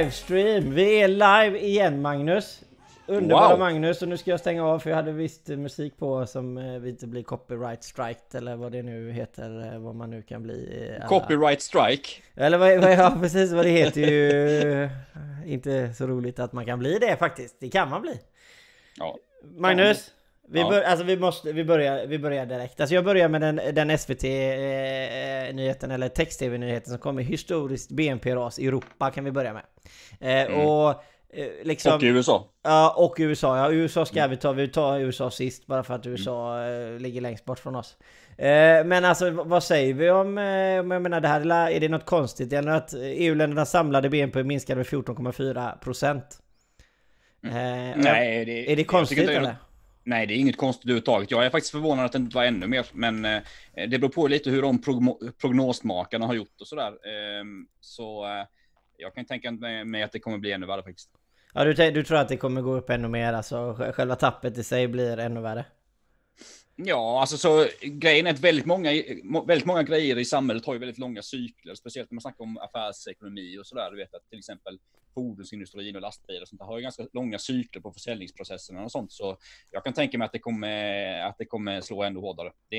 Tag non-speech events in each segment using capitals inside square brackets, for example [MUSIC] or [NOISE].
Livestream! Vi är live igen Magnus! Underbara Wow. Magnus och nu ska jag stänga av för jag hade visst musik på som eh, inte blir copyright striked eller vad det nu heter, eh, vad man nu kan bli. eh, alla- Copyright strike. Eller vad, vad, ja precis vad det heter ju. Inte så roligt att man kan bli det faktiskt. Det kan man bli. Ja. Magnus! Vi, Ja. bör, alltså vi, måste, vi, börjar, vi börjar direkt. Alltså jag börjar med den, den SVT-nyheten eller text-tv-nyheten som kommer. Historiskt BNP-ras i Europa kan vi börja med. Eh, Mm. Och eh, liksom... Och i USA. Ja, och USA. Ja, USA ska vi ta. Vi tar USA sist bara för att USA eh, ligger längst bort från oss. Eh, men alltså vad säger vi om, eh, om jag menar det här, är- är det något konstigt? Eller att EU-ländernas samlade BNP minskade med 14,4 procent? Eh, Nej, det, Är det konstigt eller? Nej, det är inget konstigt överhuvudtaget. Jag är faktiskt förvånad att det inte var ännu mer, men eh, det beror på lite hur de prognosmakarna har gjort och sådär. Eh, så eh, jag kan tänka mig att det kommer bli ännu värre faktiskt. Ja, du, du tror att det kommer gå upp ännu mer, alltså själva tappet i sig blir ännu värre? Ja, alltså så grejen är att väldigt många, väldigt många grejer i samhället har ju väldigt långa cykler, speciellt när man snackar om affärsekonomi och sådär. Du vet att till exempel fordonsindustrin och lastbilar och sånt har ju ganska långa cykler på försäljningsprocesserna och sånt. Så jag kan tänka mig att det kommer, att det kommer slå ännu hårdare. Det,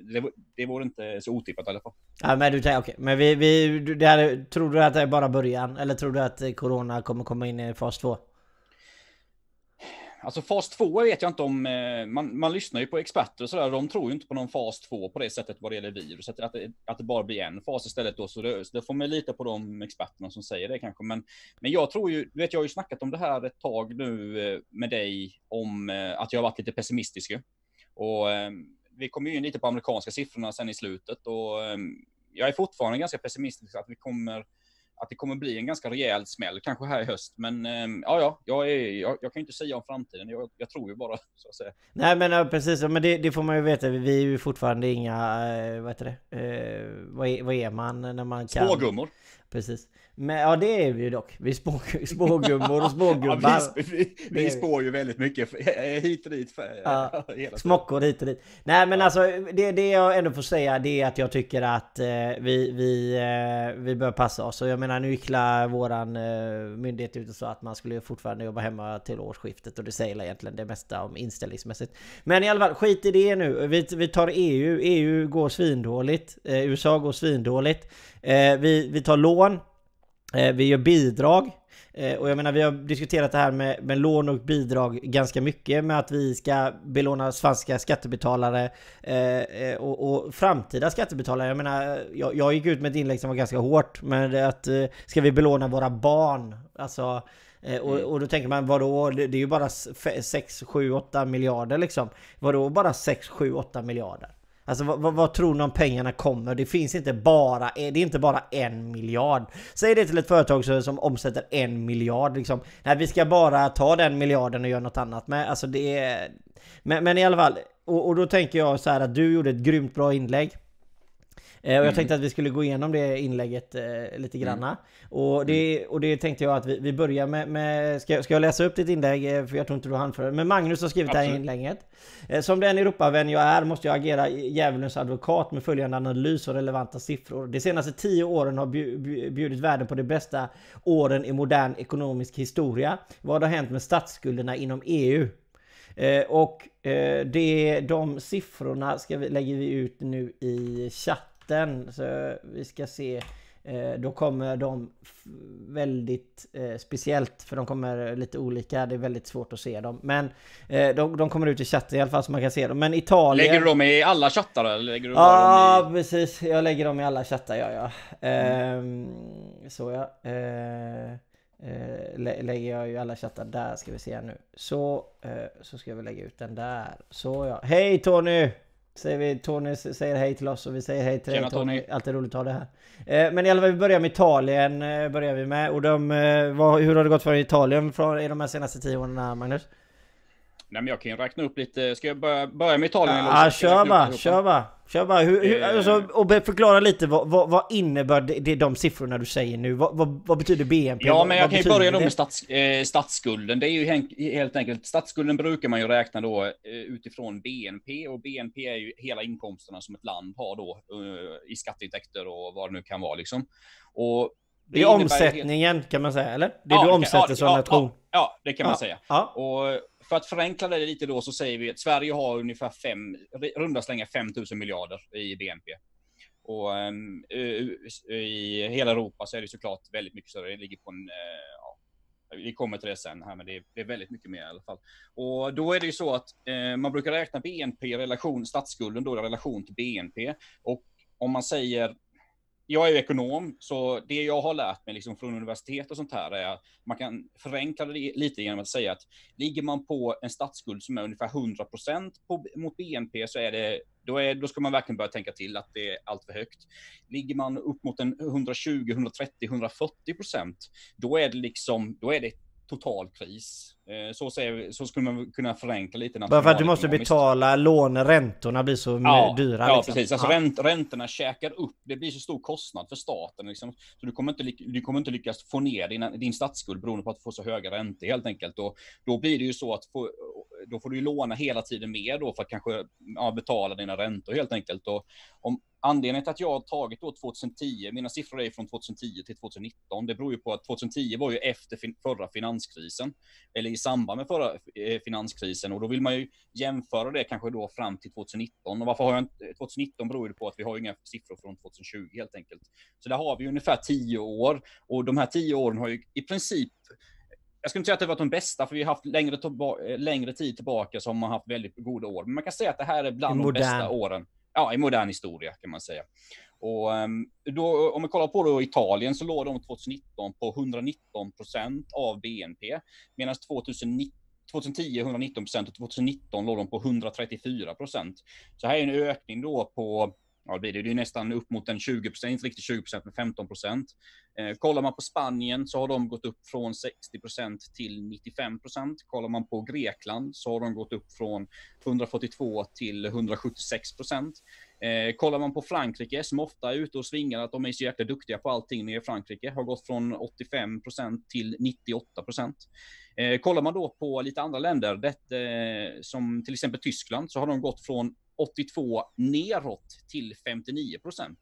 det, det vore inte så otippat i alla fall. Ja men du tänker, okej, men vi, vi, det här, tror du att det är bara början? Eller tror du att Corona kommer komma in i fas 2? Alltså fas 2 vet jag inte om, eh, man, man lyssnar ju på experter och sådär, de tror ju inte på någon fas 2 på det sättet vad det gäller viruset, att det, att det bara blir en fas istället då, så det, så det får man lita på de experterna som säger det kanske. Men, men jag tror ju, du vet jag har ju snackat om det här ett tag nu eh, med dig om eh, att jag har varit lite pessimistisk ju. Och vi kommer ju in lite på amerikanska siffrorna sen i slutet och jag är fortfarande ganska pessimistisk att vi kommer att det kommer bli en ganska rejäl smäll, kanske här i höst. Men eh, ja, ja, jag, är, jag, jag kan ju inte säga om framtiden. Jag, jag tror ju bara, så att säga. Nej men ja, precis, men det, det får man ju veta. Vi är ju fortfarande inga, eh, vad heter det? Eh, vad, är, vad är man när man kan? Spågummor. Precis. Men ja det är vi ju dock. Vi är [LAUGHS] spå, spågummor och spågubbar. Ja, vi, vi, vi spår ju väldigt mycket [LAUGHS] hit och dit. För, Ja. [LAUGHS] Smockor hit och dit. Nej men alltså det, det jag ändå får säga det är att jag tycker att eh, vi, vi, eh, vi bör passa oss. Och jag menar nu gick la våran eh, myndighet ut och sa att man skulle fortfarande jobba hemma till årsskiftet. Och det säger egentligen det mesta om inställningsmässigt. Men i alla fall skit i det nu. Vi, vi tar EU. EU går svindåligt. Eh, USA går svindåligt. Eh, vi, vi tar lån. Eh, vi gör bidrag. Eh, och jag menar vi har diskuterat det här med, med lån och bidrag ganska mycket med att vi ska belåna svenska skattebetalare eh, eh, och, och framtida skattebetalare. Jag menar, jag, jag gick ut med ett inlägg som var ganska hårt men att eh, ska vi belåna våra barn? Alltså eh, och, och då tänker man vadå? Det, det är ju bara 6, 7, 8 miljarder liksom. Vadå bara 6, 7, 8 miljarder? Alltså vad, vad, vad tror ni om pengarna kommer? Det finns inte bara, eh, det är inte bara en miljard. Säg det till ett företag som, som omsätter en miljard liksom. Nej vi ska bara ta den miljarden och göra något annat med. Alltså det är... Men, men i alla fall, och, och då tänker jag så här att du gjorde ett grymt bra inlägg. Eh, Och jag Mm. tänkte att vi skulle gå igenom det inlägget eh, lite granna. Och, det, och det tänkte jag att vi, vi börjar med... med ska, ska jag läsa upp ditt inlägg? Eh, För jag tror inte du hann för det. Men Magnus har skrivit det här Absolut. inlägget. Eh, Som den Europavän jag är måste jag agera djävulens advokat med följande analys och relevanta siffror. De senaste tio åren har bju- bju- bjudit världen på de bästa åren i modern ekonomisk historia. Vad har hänt med statsskulderna inom EU? Eh, och eh, det, de siffrorna ska vi, lägger vi ut nu i chatten. Så vi ska se. Eh, då kommer de väldigt eh, speciellt för de kommer lite olika. Det är väldigt svårt att se dem. Men eh, de, de kommer ut i chatten i alla fall så man kan se dem. Men Italien... Lägger du dem i alla chattar eller lägger du Ja, dem i... precis. Jag lägger dem i alla chattar, ja, ja. Ehm, så ja. Eh, eh, lä- lägger jag ju alla chattar där, ska vi se nu. Så, eh, så ska vi lägga ut den där. Så ja. Hej Tony! Säger vi, Tony säger hej till oss och vi säger hej till Tjena, dig Tony. Tony. Alltid roligt att ha det här. Eh, men i alla fall, vi börjar med Italien. Eh, börjar vi med. Och de, eh, vad, hur har det gått för Italien från, i de här senaste tio åren, Magnus? Nej men jag kan ju räkna upp lite, ska jag börja, börja med Italien? Ja, jag kör bara, kör bara. Kör bara. Hur, hur, Eh. alltså, och be- förklara lite vad, vad, vad innebär det, det, de siffrorna du säger nu? Vad, vad, vad betyder BNP? Ja, men jag kan ju börja då det? med stats, eh, statsskulden. Det är ju helt enkelt, statsskulden brukar man ju räkna då eh, utifrån BNP och BNP är ju hela inkomsterna som ett land har då eh, i skatteintäkter och vad det nu kan vara liksom. Och Det är omsättningen helt... kan man säga, eller? Det ja, du omsätter ja, som ja, nation. Ja, det kan man säga. Och för att förenkla det lite då så säger vi att Sverige har ungefär fem, runda slängar 5 000 miljarder i BNP. Och um, i hela Europa så är det såklart väldigt mycket större. Det ligger på en, eh, ja, vi kommer till det sen här, men det är, det är, väldigt mycket mer i alla fall. Och då är det ju så att eh, man brukar räkna BNP i relation, statsskulden då i relation till BNP. Och om man säger jag är ju ekonom, så det jag har lärt mig liksom från universitet och sånt här är att man kan förenkla det lite genom att säga att ligger man på en statsskuld som är ungefär 100% mot BNP så är det, då, är, då ska man verkligen börja tänka till att det är allt för högt. Ligger man upp mot en 120, 130, 140 procent, då är det liksom, då är det total kris. Eh, så, säger, så skulle man kunna förenkla lite. Bara för att du måste betala lån, räntorna blir så ja, dyra. Ja, liksom. precis. Alltså ja. ränt, räntorna käkar upp. Det blir så stor kostnad för staten. Liksom. Så du kommer, inte, du kommer inte lyckas få ner din, din statsskuld beroende på att du får så höga räntor helt enkelt. Och då blir det ju så att få, då får du låna hela tiden mer då för att kanske ja, betala dina räntor helt enkelt. Och om, Anledningen till att jag har tagit då 2010, mina siffror är från 2010 till 2019, det beror ju på att 2010 var ju efter fin förra finanskrisen, eller i samband med förra eh, finanskrisen, och då vill man ju jämföra det kanske då fram till 2019. Och varför har jag inte, 2019 beror ju på att vi har inga siffror från 2020 helt enkelt. Så där har vi ungefär tio år, och de här tio åren har ju i princip jag skulle inte säga att det varit de bästa, för vi har haft längre, eh, längre tid tillbaka som har haft väldigt goda år. Men man kan säga att det här är bland de bästa åren ja, i modern historia kan man säga. Och ehm, då, om vi kollar på då Italien så låg de 2019 på 119 procent av BNP, medan 2019 2010 119 procent och 2019 låg de på 134 procent. Så här är en ökning då på ja, det blir det, nästan upp mot en 20 procent, inte riktigt 20 procent, men 15 procent. Eh, kollar man på Spanien så har de gått upp från 60 procent till 95 procent. Kollar man på Grekland så har de gått upp från 142 till 176 procent. Eh, kollar man på Frankrike, som ofta är ute och svingar att de är så jäkla duktiga på allting nere i Frankrike, har gått från 85 procent till 98 procent. Eh, kollar man då på lite andra länder, det, eh, som till exempel Tyskland, så har de gått från 82 neråt till 59 procent.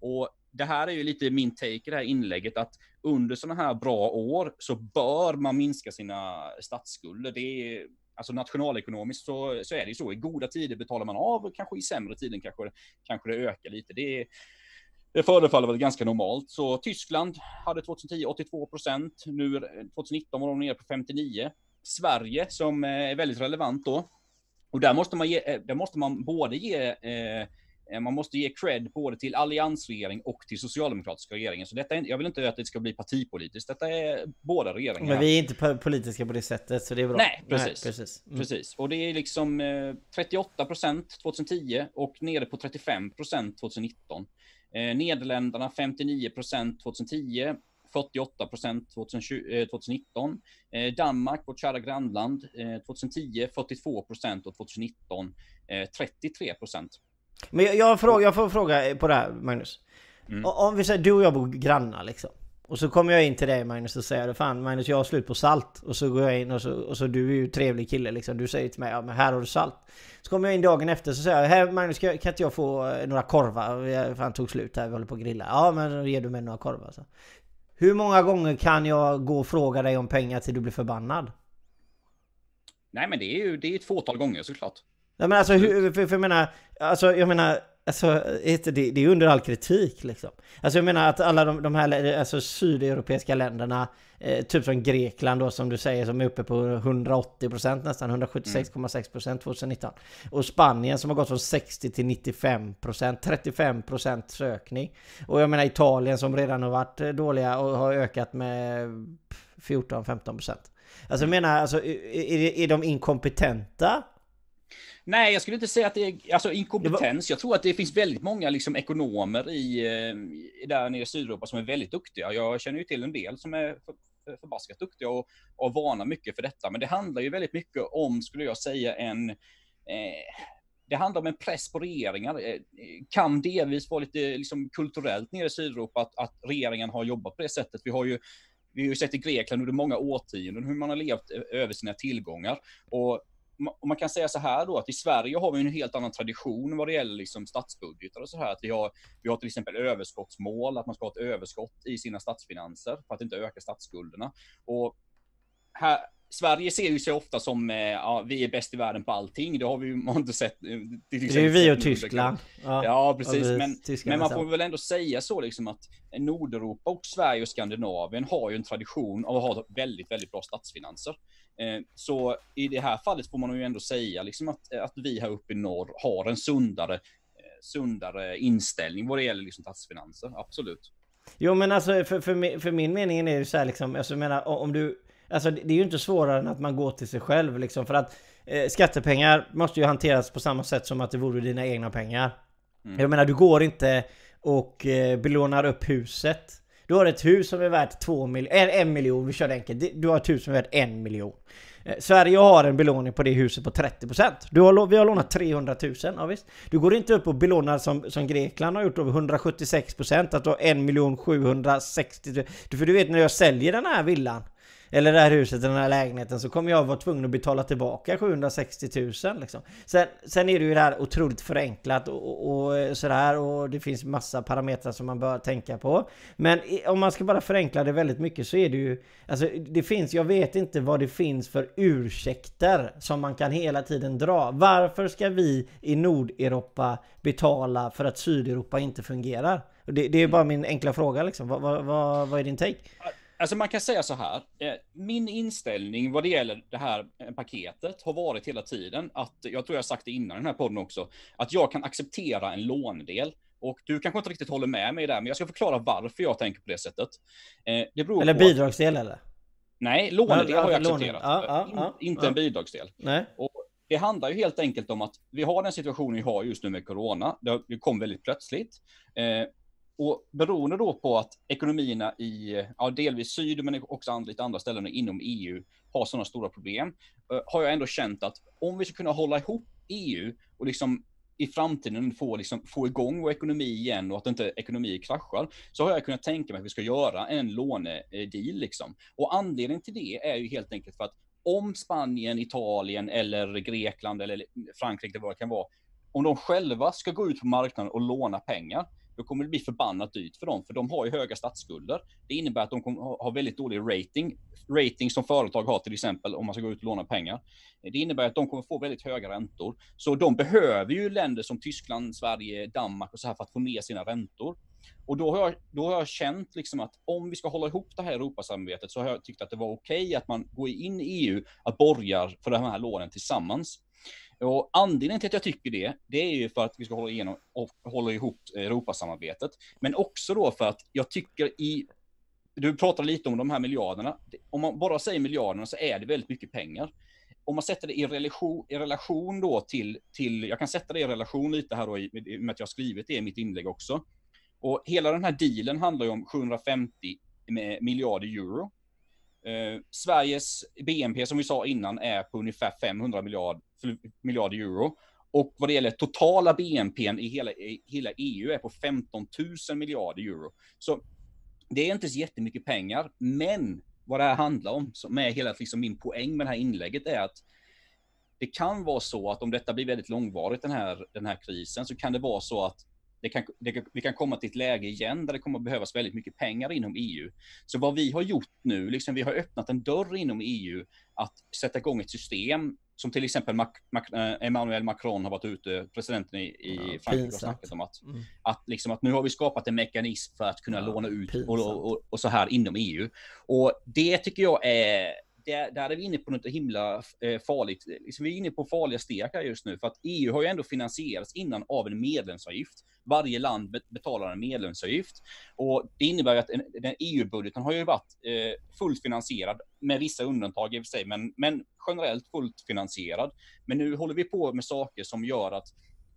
Och det här är ju lite min take i det här inlägget, att under sådana här bra år så bör man minska sina statsskulder. Det är, alltså nationalekonomiskt så, så är det ju så. I goda tider betalar man av, kanske i sämre tider kanske, kanske det ökar lite. Det, det förefaller väl ganska normalt. Så Tyskland hade 2010 82 procent, nu 2019 var de nere på 59. Sverige, som är väldigt relevant då, och där måste man, ge, eh, där måste man både ge eh, man måste ge cred både till alliansregering och till socialdemokratiska regeringen. Så detta är, jag vill inte att det ska bli partipolitiskt. Detta är båda regeringarna. Men vi är inte politiska på det sättet, så det är bra. Nej, precis. Nej, precis. Mm. precis. Och det är liksom eh, 38 procent 2010 och nere på 35 procent 2019. Eh, Nederländerna 59 procent 2010 48 procent 2019. Eh, Danmark, vårt kära grannland, 2010 42 procent och 2019 33 procent. Men jag, jag, fråga, jag får fråga på det här Magnus. Mm. Om vi säger du och jag bor grannar liksom. Och så kommer jag in till dig Magnus och säger Fan Magnus jag har slut på salt. Och så går jag in och så, och så du är ju trevlig kille liksom. Du säger till mig ja men här har du salt. Så kommer jag in dagen efter så säger jag Här Magnus kan, kan inte jag få eh, några korvar? Fan tog slut här, vi håller på att grilla. Ja men då ger du mig några korvar så. Hur många gånger kan jag gå och fråga dig om pengar till du blir förbannad? Nej men det är ju det är ett fåtal gånger såklart. Nej men alltså hur, för, för jag menar, alltså jag menar, alltså det, det är under all kritik liksom. Alltså jag menar att alla de, de här alltså, sydeuropeiska länderna, eh, typ som Grekland då som du säger som är uppe på 180% nästan, 176,6% 2019. Och Spanien som har gått från 60 till 95%, 35% sökning. Och jag menar Italien som redan har varit dåliga och har ökat med 14-15%. Alltså jag menar, alltså, är, är de inkompetenta? Nej, jag skulle inte säga att det är alltså, inkompetens. Jag tror att det finns väldigt många liksom, ekonomer i, eh, där nere i Sydeuropa som är väldigt duktiga. Jag känner ju till en del som är för, förbaskat duktiga och, och vana mycket för detta. Men det handlar ju väldigt mycket om, skulle jag säga, en eh, det handlar om en press på regeringar. Eh, kan delvis vara lite liksom, kulturellt nere i Sydeuropa att, att regeringen har jobbat på det sättet. Vi har ju vi har ju sett i Grekland under många årtionden hur man har levt över sina tillgångar. Och och man kan säga så här då att i Sverige har vi en helt annan tradition vad det gäller liksom statsbudgetar och så här. Att vi har, vi har till exempel överskottsmål, att man ska ha ett överskott i sina statsfinanser för att inte öka statsskulderna. Och här, Sverige ser ju sig ofta som, eh, ja, vi är bäst i världen på allting. Det har vi ju inte sett. Det, det är ju vi och Tyskland. Ja, ja precis. Men, men, man får väl ändå säga så liksom att Nordeuropa och Sverige och Skandinavien har ju en tradition av att ha väldigt, väldigt bra statsfinanser. Eh, så i det här fallet får man ju ändå säga liksom att, att vi här uppe i norr har en sundare, eh, sundare inställning vad det gäller liksom statsfinanser. Absolut. Jo men alltså för, för, för min mening är det så här liksom, alltså, jag menar om du Alltså det är ju inte svårare än att man går till sig själv liksom. För att eh, Skattepengar måste ju hanteras på samma sätt som att det vore dina egna pengar. Mm. Jag menar du går inte och eh, belånar upp huset. Du har ett hus som är värt 2 miljoner, en, en miljon, vi kör det enkelt Du har ett hus som är värt en miljon. Eh, Sverige har en belåning på det huset på 30% du har, Vi har lånat 300 000, ja, visst. Du går inte upp och belånar som, som Grekland har gjort över 176% Att du har 1 760 000 För du vet när jag säljer den här villan eller det här huset, den här lägenheten, så kommer jag vara tvungen att betala tillbaka 760 000 liksom. Sen, sen är det ju det här otroligt förenklat och, och eh, sådär och det finns massa parametrar som man bör tänka på. Men om man ska bara förenkla det väldigt mycket så är det ju, alltså det finns, jag vet inte vad det finns för ursäkter som man kan hela tiden dra. Varför ska vi i Nordeuropa betala för att Sydeuropa inte fungerar? Det, det är bara min enkla fråga liksom. Vad, vad, vad, vad är din take? Alltså man kan säga så här, eh, min inställning vad det gäller det här eh, paketet har varit hela tiden att, jag tror jag sagt det innan den här podden också, att jag kan acceptera en lånedel. Och du kanske inte riktigt håller med mig där, men jag ska förklara varför jag tänker på det sättet. Eh, det eller bidragsdel eller? Nej, lånedel har jag accepterat. Ja, ja, ja, inte en bidragsdel. Nej. Och det handlar ju helt enkelt om att vi har den situationen vi har just nu med corona. Det kom väldigt plötsligt. Och beroende då på att ekonomierna i, ja, delvis syd, men också lite andra ställen inom EU har sådana stora problem, eh, har jag ändå känt att om vi ska kunna hålla ihop EU och liksom i framtiden få, liksom, få igång vår ekonomi igen och att inte ekonomier kraschar, så har jag kunnat tänka mig att vi ska göra en lånedeal. Liksom. Och anledningen till det är ju helt enkelt för att om Spanien, Italien eller Grekland eller Frankrike, vad det kan vara, om de själva ska gå ut på marknaden och låna pengar, då kommer det bli förbannat dyrt för dem, för de har ju höga statsskulder. Det innebär att de kommer ha väldigt dålig rating, rating som företag har till exempel om man ska gå ut och låna pengar. Det innebär att de kommer få väldigt höga räntor. Så de behöver ju länder som Tyskland, Sverige, Danmark och så här för att få ner sina räntor. Och då har jag, då har jag känt liksom att om vi ska hålla ihop det här Europasamarbetet så har jag tyckt att det var okej okay att man går in i EU, att borgar för de här lånen tillsammans. Och anledningen till att jag tycker det, det är ju för att vi ska hålla, igenom, hålla ihop Europasamarbetet. Men också då för att jag tycker i, du pratar lite om de här miljarderna. Om man bara säger miljarderna så är det väldigt mycket pengar. Om man sätter det i relation, i relation då till, till, jag kan sätta det i relation lite här då i, i och med att jag har skrivit det i mitt inlägg också. Och hela den här dealen handlar ju om 750 miljarder euro. Eh, Sveriges BNP som vi sa innan är på ungefär 500 miljard, miljarder euro. Och vad det gäller totala BNP i hela, i hela EU är på 15 000 miljarder euro. Så det är inte så jättemycket pengar, men vad det här handlar om, som är hela liksom min poäng med det här inlägget, är att det kan vara så att om detta blir väldigt långvarigt, den här, den här krisen, så kan det vara så att det kan, det, vi kan komma till ett läge igen där det kommer att behövas väldigt mycket pengar inom EU. Så vad vi har gjort nu, liksom vi har öppnat en dörr inom EU att sätta igång ett system som till exempel Mac, Mac, eh, Emmanuel Macron har varit ute, presidenten i, i ja, Frankrike, och snackat om att, mm. att, liksom att nu har vi skapat en mekanism för att kunna ja, låna ut och, och, och, så här inom EU. Och det tycker jag är där, där är vi inne på något himla eh, farligt. Liksom vi är inne på farliga steg här just nu, för att EU har ju ändå finansierats innan av en medlemsavgift. Varje land betalar en medlemsavgift och det innebär att den EU-budgeten har ju varit eh, fullt finansierad med vissa undantag i och för sig, men, men generellt fullt finansierad. Men nu håller vi på med saker som gör att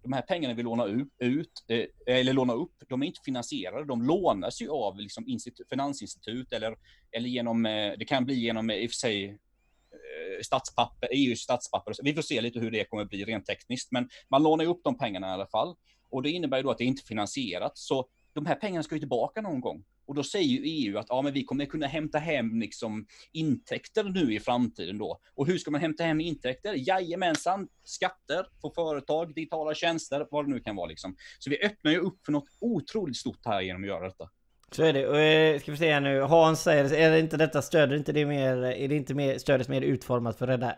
de här pengarna vi lånar ut, eh, eller lånar upp, de är inte finansierade. De lånas ju av liksom finansinstitut eller, eller genom, eh, det kan bli genom eh, i och för sig eh, statspapper, EUs statspapper. Vi får se lite hur det kommer bli rent tekniskt, men man lånar upp de pengarna i alla fall. Och det innebär ju då att det inte är finansierat. Så de här pengarna ska ju tillbaka någon gång. Och då säger ju EU att ja, men vi kommer kunna hämta hem liksom intäkter nu i framtiden då. Och hur ska man hämta hem intäkter? Jajamensan, skatter på företag, digitala tjänster, vad det nu kan vara liksom. Så vi öppnar ju upp för något otroligt stort här genom att göra detta. Så är det. Och, eh, ska vi se här nu. Hans säger, är det inte detta stöd, inte det mer, är det inte mer, stödet mer utformat för att rädda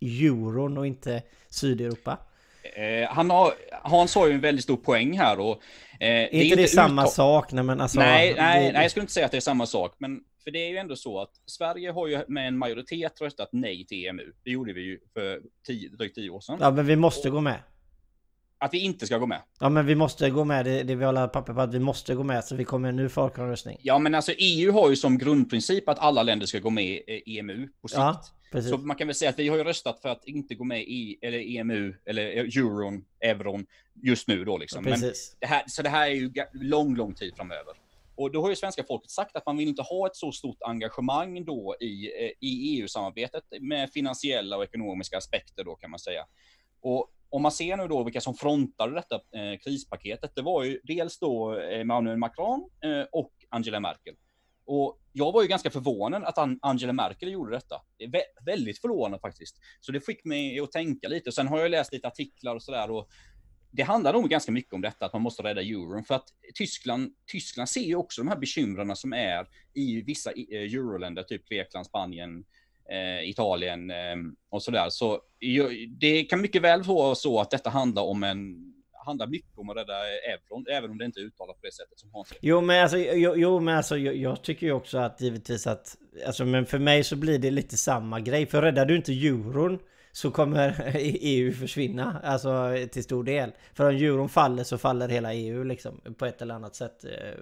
euron och inte Sydeuropa? Eh, han har, Hans har ju en väldigt stor poäng här och... Eh, är inte det, inte det samma sak? Nej, men alltså, nej, nej, det... nej, jag skulle inte säga att det är samma sak. Men för det är ju ändå så att Sverige har ju med en majoritet röstat nej till EMU. Det gjorde vi ju för tio, drygt tio år sedan. Ja, men vi måste och, gå med. Att vi inte ska gå med. Ja men vi måste gå med, det, det vi håller papper på att vi måste gå med så vi kommer nu folkomröstning. Ja men alltså EU har ju som grundprincip att alla länder ska gå med i EMU på sikt. Ja, precis. Så man kan väl säga att vi har ju röstat för att inte gå med i eller EMU eller euron, euron just nu då liksom. Ja, det här, så det här är ju lång, lång tid framöver. Och då har ju svenska folket sagt att man vill inte ha ett så stort engagemang då i, eh, i EU-samarbetet med finansiella och ekonomiska aspekter då kan man säga. Och om man ser nu då vilka som frontade detta eh, krispaketet, det var ju dels då Emmanuel Macron eh, och Angela Merkel. Och jag var ju ganska förvånad att Angela Merkel gjorde detta. Det är vä väldigt förvånad faktiskt. Så det fick mig att tänka lite. Och sen har jag läst lite artiklar och sådär. Och det handlar nog ganska mycket om detta, att man måste rädda euron. För att Tyskland, Tyskland ser ju också de här bekymren som är i vissa eh, euroländer, typ Grekland, Spanien, eh, Italien eh, och sådär. Så det kan mycket väl vara så att detta handlar om en handlar mycket om att rädda euron, även om det inte är uttalat på det sättet som Hans Jo men alltså, jo, jo men alltså jag, jag, tycker ju också att givetvis att, alltså men för mig så blir det lite samma grej. För räddar du inte euron så kommer [LAUGHS] EU försvinna, alltså till stor del. För om euron faller så faller hela EU liksom på ett eller annat sätt. Det,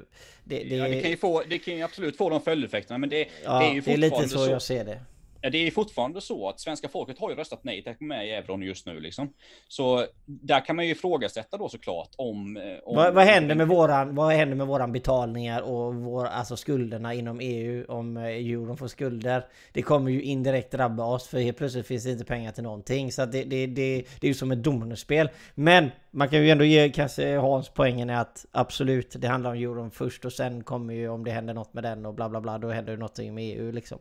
det... Ja, det kan ju få, det kan ju absolut få de följdeffekterna, men det, ja, det är ju fortfarande det är lite så, så jag ser det. Det är fortfarande så att svenska folket har ju röstat nej till att gå med i euron just nu liksom. Så där kan man ju ifrågasätta då såklart om... Eh, om vad, vad, händer med våran, vad händer med våran betalningar och vår, alltså skulderna inom EU om eh, euron får skulder? Det kommer ju indirekt drabba oss för helt plötsligt finns det inte pengar till någonting. Så det, det, det, det är ju som ett dominospel. Men man kan ju ändå ge kanske Hans poängen är att absolut, det handlar om euron först och sen kommer ju om det händer något med den och bla bla bla, då händer det någonting med EU liksom.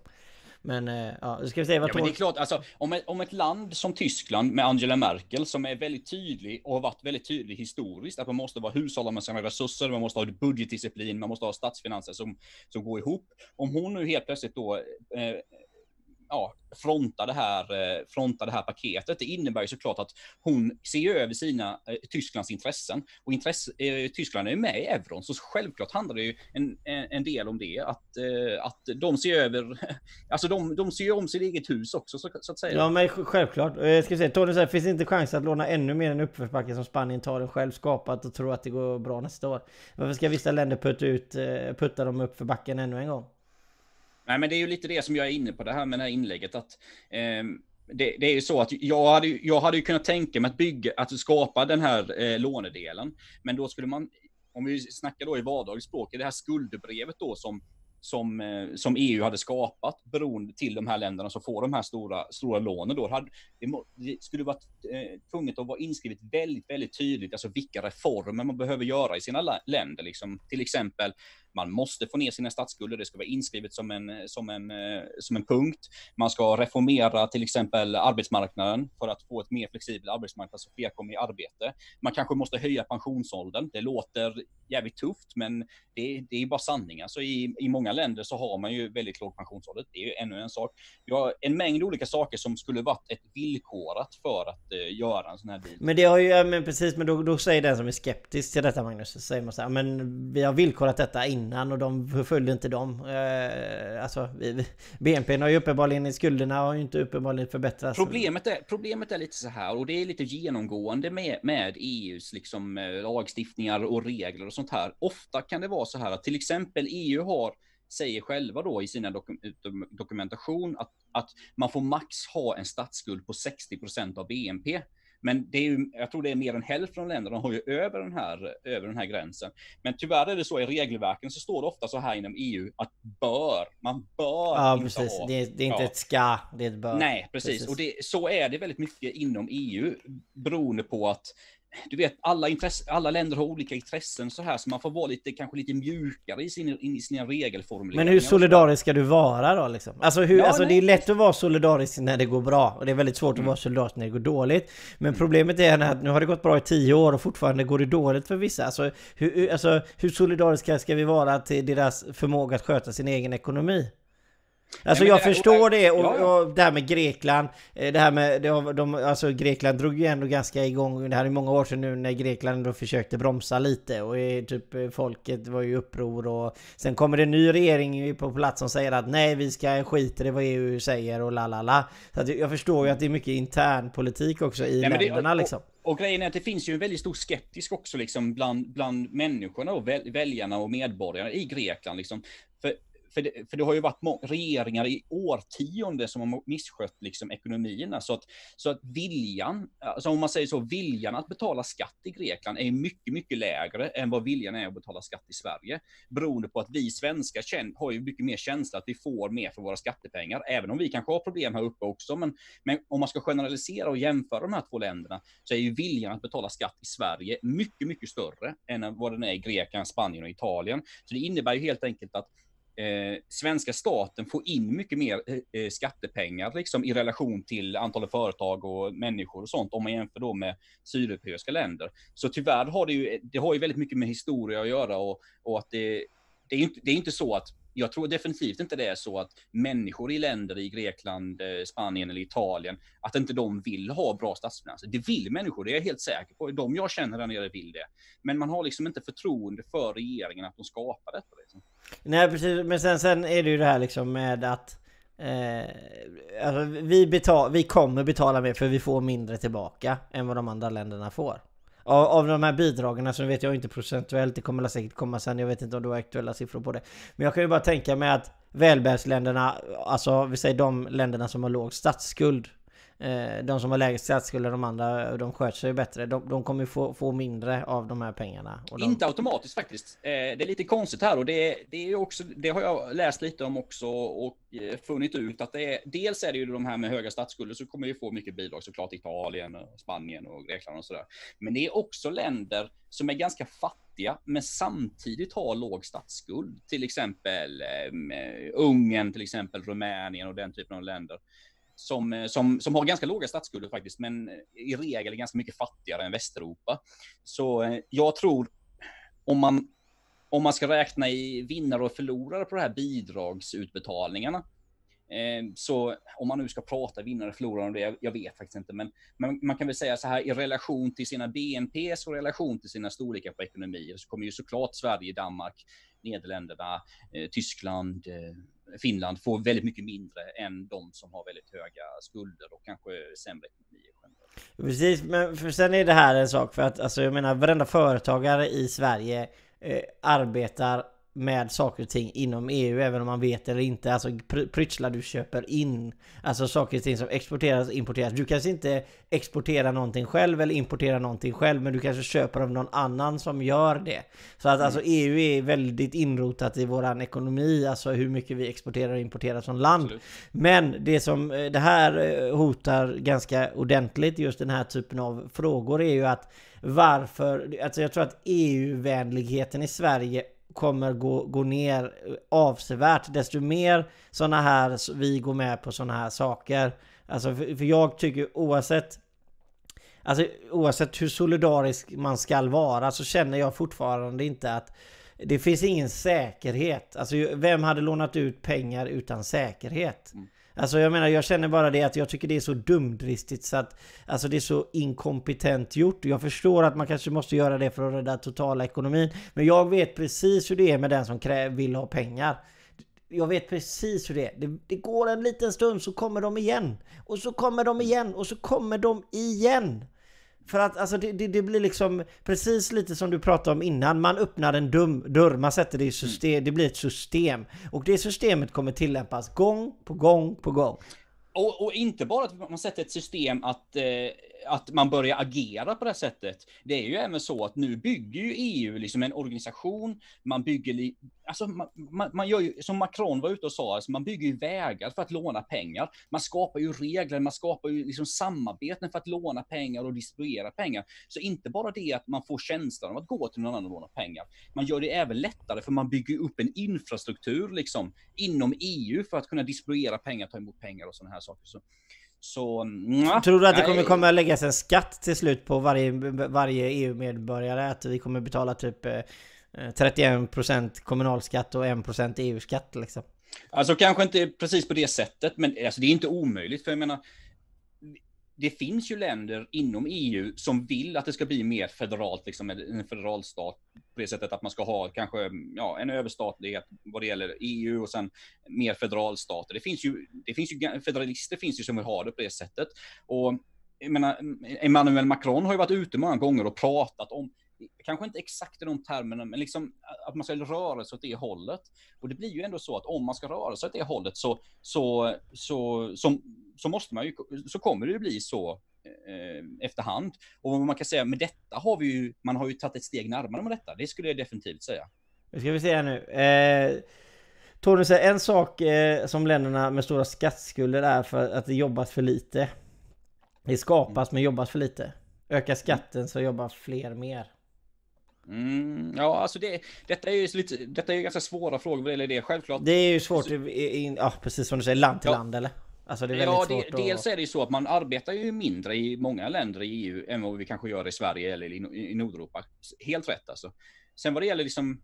Men eh, ja, ska vi se vad ja, men det är klart, alltså, om, ett, om ett land som Tyskland med Angela Merkel som är väldigt tydlig och har varit väldigt tydlig historiskt att man måste vara hushålla med sina resurser, man måste ha budgetdisciplin, man måste ha statsfinanser som, som går ihop. Om hon nu helt plötsligt då eh, ja, fronta det här, eh, fronta det här paketet. Det innebär ju såklart att hon ser över sina, eh, Tysklands intressen. Och intresse, eh, Tyskland är ju med i euron, så självklart handlar det ju en, en del om det. Att, eh, att de ser över, [LAUGHS] alltså de, de ser ju om sitt eget hus också så, så att säga. Ja men självklart. Jag ska säga, Tony säger, finns det inte chans att låna ännu mer än uppförsbacke som Spanien tar den själv skapat och tror att det går bra nästa år? Varför ska vissa länder putta, ut, eh, putta dem upp för backen ännu en gång? Nej, men det är ju lite det som jag är inne på det här med det här inlägget. Att, eh, det, det, är ju så att jag hade, jag hade ju kunnat tänka mig att bygga, att skapa den här eh, lånedelen. Men då skulle man, om vi snackar då i vardagligt språk, det här skuldebrevet då som som, eh, som EU hade skapat beroende till de här länderna som får de här stora, stora lånen då. Hade, det skulle vara eh, tvunget att vara inskrivet väldigt, väldigt tydligt, alltså vilka reformer man behöver göra i sina länder. Liksom. Till exempel, man måste få ner sina statsskulder, det ska vara inskrivet som en, som en, eh, som en punkt. Man ska reformera till exempel arbetsmarknaden för att få ett mer flexibel arbetsmarknad så fler kommer i arbete. Man kanske måste höja pensionsåldern. Det låter jävligt tufft, men det, det är bara sanningen. Alltså i, i många länder så har man ju väldigt låg pensionsålder. Det är ju ännu en sak. Vi har en mängd olika saker som skulle varit ett villkorat för att uh, göra en sån här deal. Men det har ju, ja, men precis, men då, då säger den som är skeptisk till detta Magnus, så säger man så här, men vi har villkorat detta innan och de förföljde inte dem. Eh, alltså, vi, BNP har ju uppenbarligen, i skulderna har ju inte uppenbarligen förbättrats. Problemet är, problemet är lite så här, och det är lite genomgående med, med EUs liksom eh, lagstiftningar och regler och sånt här. Ofta kan det vara så här att till exempel EU har säger själva då i sina dokum dokumentation att, att man får max ha en statsskuld på 60% av BNP. Men det är ju, jag tror det är mer än hälften av länderna har ju över den, här, över den här gränsen. Men tyvärr är det så i regelverken så står det ofta så här inom EU att bör, man bör ja, inte precis. ha. Det är, det är inte ja. ett ska, det är ett bör. Nej, precis. precis. Och det, så är det väldigt mycket inom EU beroende på att du vet, alla, intresse, alla länder har olika intressen så här, så man får vara lite, kanske lite mjukare i, sin, i sina regelformuleringar. Men hur solidarisk ska du vara då liksom? Alltså, hur, ja, alltså det är lätt att vara solidarisk när det går bra och det är väldigt svårt mm. att vara solidarisk när det går dåligt. Men mm. problemet är att nu har det gått bra i tio år och fortfarande går det dåligt för vissa. Alltså hur, alltså, hur solidariska ska vi vara till deras förmåga att sköta sin egen ekonomi? Alltså jag förstår det och, och det här med Grekland eh, Det här med, de, de, alltså Grekland drog ju ändå ganska igång Det här är många år sedan nu när Grekland då försökte bromsa lite och typ eh, folket var ju uppror och Sen kommer det en ny regering på plats som säger att nej vi ska skita i vad EU säger och la la la. Så jag förstår ju att det är mycket intern politik också i nej, länderna det, och, liksom. och grejen är att det finns ju en väldigt stor skeptisk också liksom bland, bland människorna och väljarna och medborgarna i Grekland liksom. För för det, för det har ju varit regeringar i årtionden som har misskött liksom ekonomierna. Så att, så att viljan, alltså om man säger så, viljan att betala skatt i Grekland är mycket, mycket lägre än vad viljan är att betala skatt i Sverige. Beroende på att vi svenskar har ju mycket mer känsla att vi får mer för våra skattepengar, även om vi kanske har problem här uppe också. Men, men om man ska generalisera och jämföra de här två länderna så är ju viljan att betala skatt i Sverige mycket, mycket större än vad den är i Grekland, Spanien och Italien. Så det innebär ju helt enkelt att eh, svenska staten får in mycket mer eh, eh, skattepengar liksom, i relation till antalet företag och människor och sånt om man jämför då med sydeuropeiska länder. Så tyvärr har det ju, det har ju väldigt mycket med historia att göra och, och att det, det är inte, det är inte så att jag tror definitivt inte det är så att människor i länder i Grekland, eh, Spanien eller Italien, att inte de vill ha bra statsfinanser. Det vill människor, det är jag helt säker på. De jag känner där nere vill det. Men man har liksom inte förtroende för regeringen att de skapar detta. Liksom. Nej precis, men sen, sen är det ju det här liksom med att eh, alltså vi, betal, vi kommer betala mer för vi får mindre tillbaka än vad de andra länderna får. Av, av de här bidragen alltså, så vet jag inte procentuellt, det kommer säkert komma sen, jag vet inte om du har aktuella siffror på det. Men jag kan ju bara tänka mig att välbärdsländerna, alltså vi säger de länderna som har låg statsskuld, Eh, de som har lägre statsskuld de andra, de sköter sig bättre. De, de kommer få, få mindre av de här pengarna. De... Inte automatiskt faktiskt. Eh, det är lite konstigt här och det, det, är också, det har jag läst lite om också och eh, funnit ut att det är, dels är det ju de här med höga statsskulder så kommer ju få mycket bidrag såklart Italien, Spanien och Grekland och sådär. Men det är också länder som är ganska fattiga men samtidigt har låg statsskuld. Till exempel eh, Ungern, till exempel Rumänien och den typen av länder som, eh, som, som har ganska låga statsskulder faktiskt, men i regel är ganska mycket fattigare än Västeuropa. Så eh, jag tror, om man, om man ska räkna i vinnare och förlorare på de här bidragsutbetalningarna, eh, så om man nu ska prata vinnare och förlorare om det, jag vet faktiskt inte, men men man kan väl säga så här i relation till sina BNP och relation till sina storlekar på ekonomier så kommer ju såklart Sverige, Danmark, Nederländerna, Tyskland, Finland får väldigt mycket mindre än de som har väldigt höga skulder och kanske sämre ekonomi. Precis, men för sen är det här en sak för att alltså jag menar varenda företagare i Sverige eh, arbetar med saker och ting inom EU även om man vet eller inte. Alltså pryttlar du köper in. Alltså saker och ting som exporteras importeras. Du kanske inte exporterar någonting själv eller importerar någonting själv men du kanske köper av någon annan som gör det. Så att mm. alltså EU är väldigt inrotat i våran ekonomi. Alltså hur mycket vi exporterar och importerar som land. Absolut. Men det som eh, det här eh, hotar ganska ordentligt just den här typen av frågor är ju att varför, alltså jag tror att EU-vänligheten i Sverige kommer gå, gå ner eh, avsevärt desto mer sådana här vi går med på sådana här saker. Alltså för, för jag tycker oavsett Alltså oavsett hur solidarisk man ska vara så känner jag fortfarande inte att det finns ingen säkerhet. Alltså vem hade lånat ut pengar utan säkerhet? Mm. Alltså jag menar, jag känner bara det att jag tycker det är så dumdristigt så att Alltså det är så inkompetent gjort. Jag förstår att man kanske måste göra det för att rädda totala ekonomin. Men jag vet precis hur det är med den som vill ha pengar. Jag vet precis hur det är. Det, det, går en liten stund så kommer de igen. Och så kommer de igen och så kommer de igen. För att alltså det, det, det, blir liksom precis lite som du pratade om innan. Man öppnar en dum dörr, man sätter det i system, mm. det blir ett system. Och det systemet kommer tillämpas gång på gång på gång. Och, och inte bara att man sätter ett system att, eh, att man börjar agera på det sättet. Det är ju även så att nu bygger ju EU liksom en organisation, man bygger, alltså man, man, man gör ju, som Macron var ute och sa, alltså man bygger ju vägar för att låna pengar. Man skapar ju regler, man skapar ju liksom samarbeten för att låna pengar och distribuera pengar. Så inte bara det att man får känslan av att gå till någon annan och låna pengar. Man gör det även lättare för man bygger upp en infrastruktur liksom inom EU för att kunna distribuera pengar, ta emot pengar och sådana här saker. Så, så, mwah, Tror du att det kommer komma läggas en skatt till slut på varje, varje EU-medborgare? Att vi kommer betala typ 31% eh, kommunalskatt och 1% EU-skatt liksom? Alltså kanske inte precis på det sättet, men alltså, det är inte omöjligt. För jag menar, det finns ju länder inom EU som vill att det ska bli mer federalt, liksom en federalstat på det sättet att man ska ha kanske ja, en överstatlighet vad det gäller EU och sen mer federalstater. Det finns ju, det finns ju federalister finns ju som vill ha det på det sättet. Och jag menar, Emmanuel Macron har ju varit ute många gånger och pratat om kanske inte exakt i de termerna, men liksom att man ska röra sig åt det hållet. Och det blir ju ändå så att om man ska röra sig åt det hållet så, så, så, så, så måste man ju, så kommer det ju bli så eh, efterhand. Och man kan säga med detta har vi ju, man har ju tagit ett steg närmare med detta. Det skulle jag definitivt säga. Nu ska vi se här nu. Eh... Tony säger en sak eh, som länderna med stora skattskulder är för att det jobbas för lite. Det skapas men jobbas för lite. Ökar skatten så jobbar fler mer. Mm, ja, alltså det, detta är ju lite, detta är ju ganska svåra frågor vad det gäller det, självklart. Det är ju svårt, alltså, i, ja precis som du säger, land till ja. land eller? Alltså det är ja, det, svårt dels är det ju så att man arbetar ju mindre i många länder i EU än vad vi kanske gör i Sverige eller i, i Nordeuropa. Helt rätt alltså. Sen vad det gäller liksom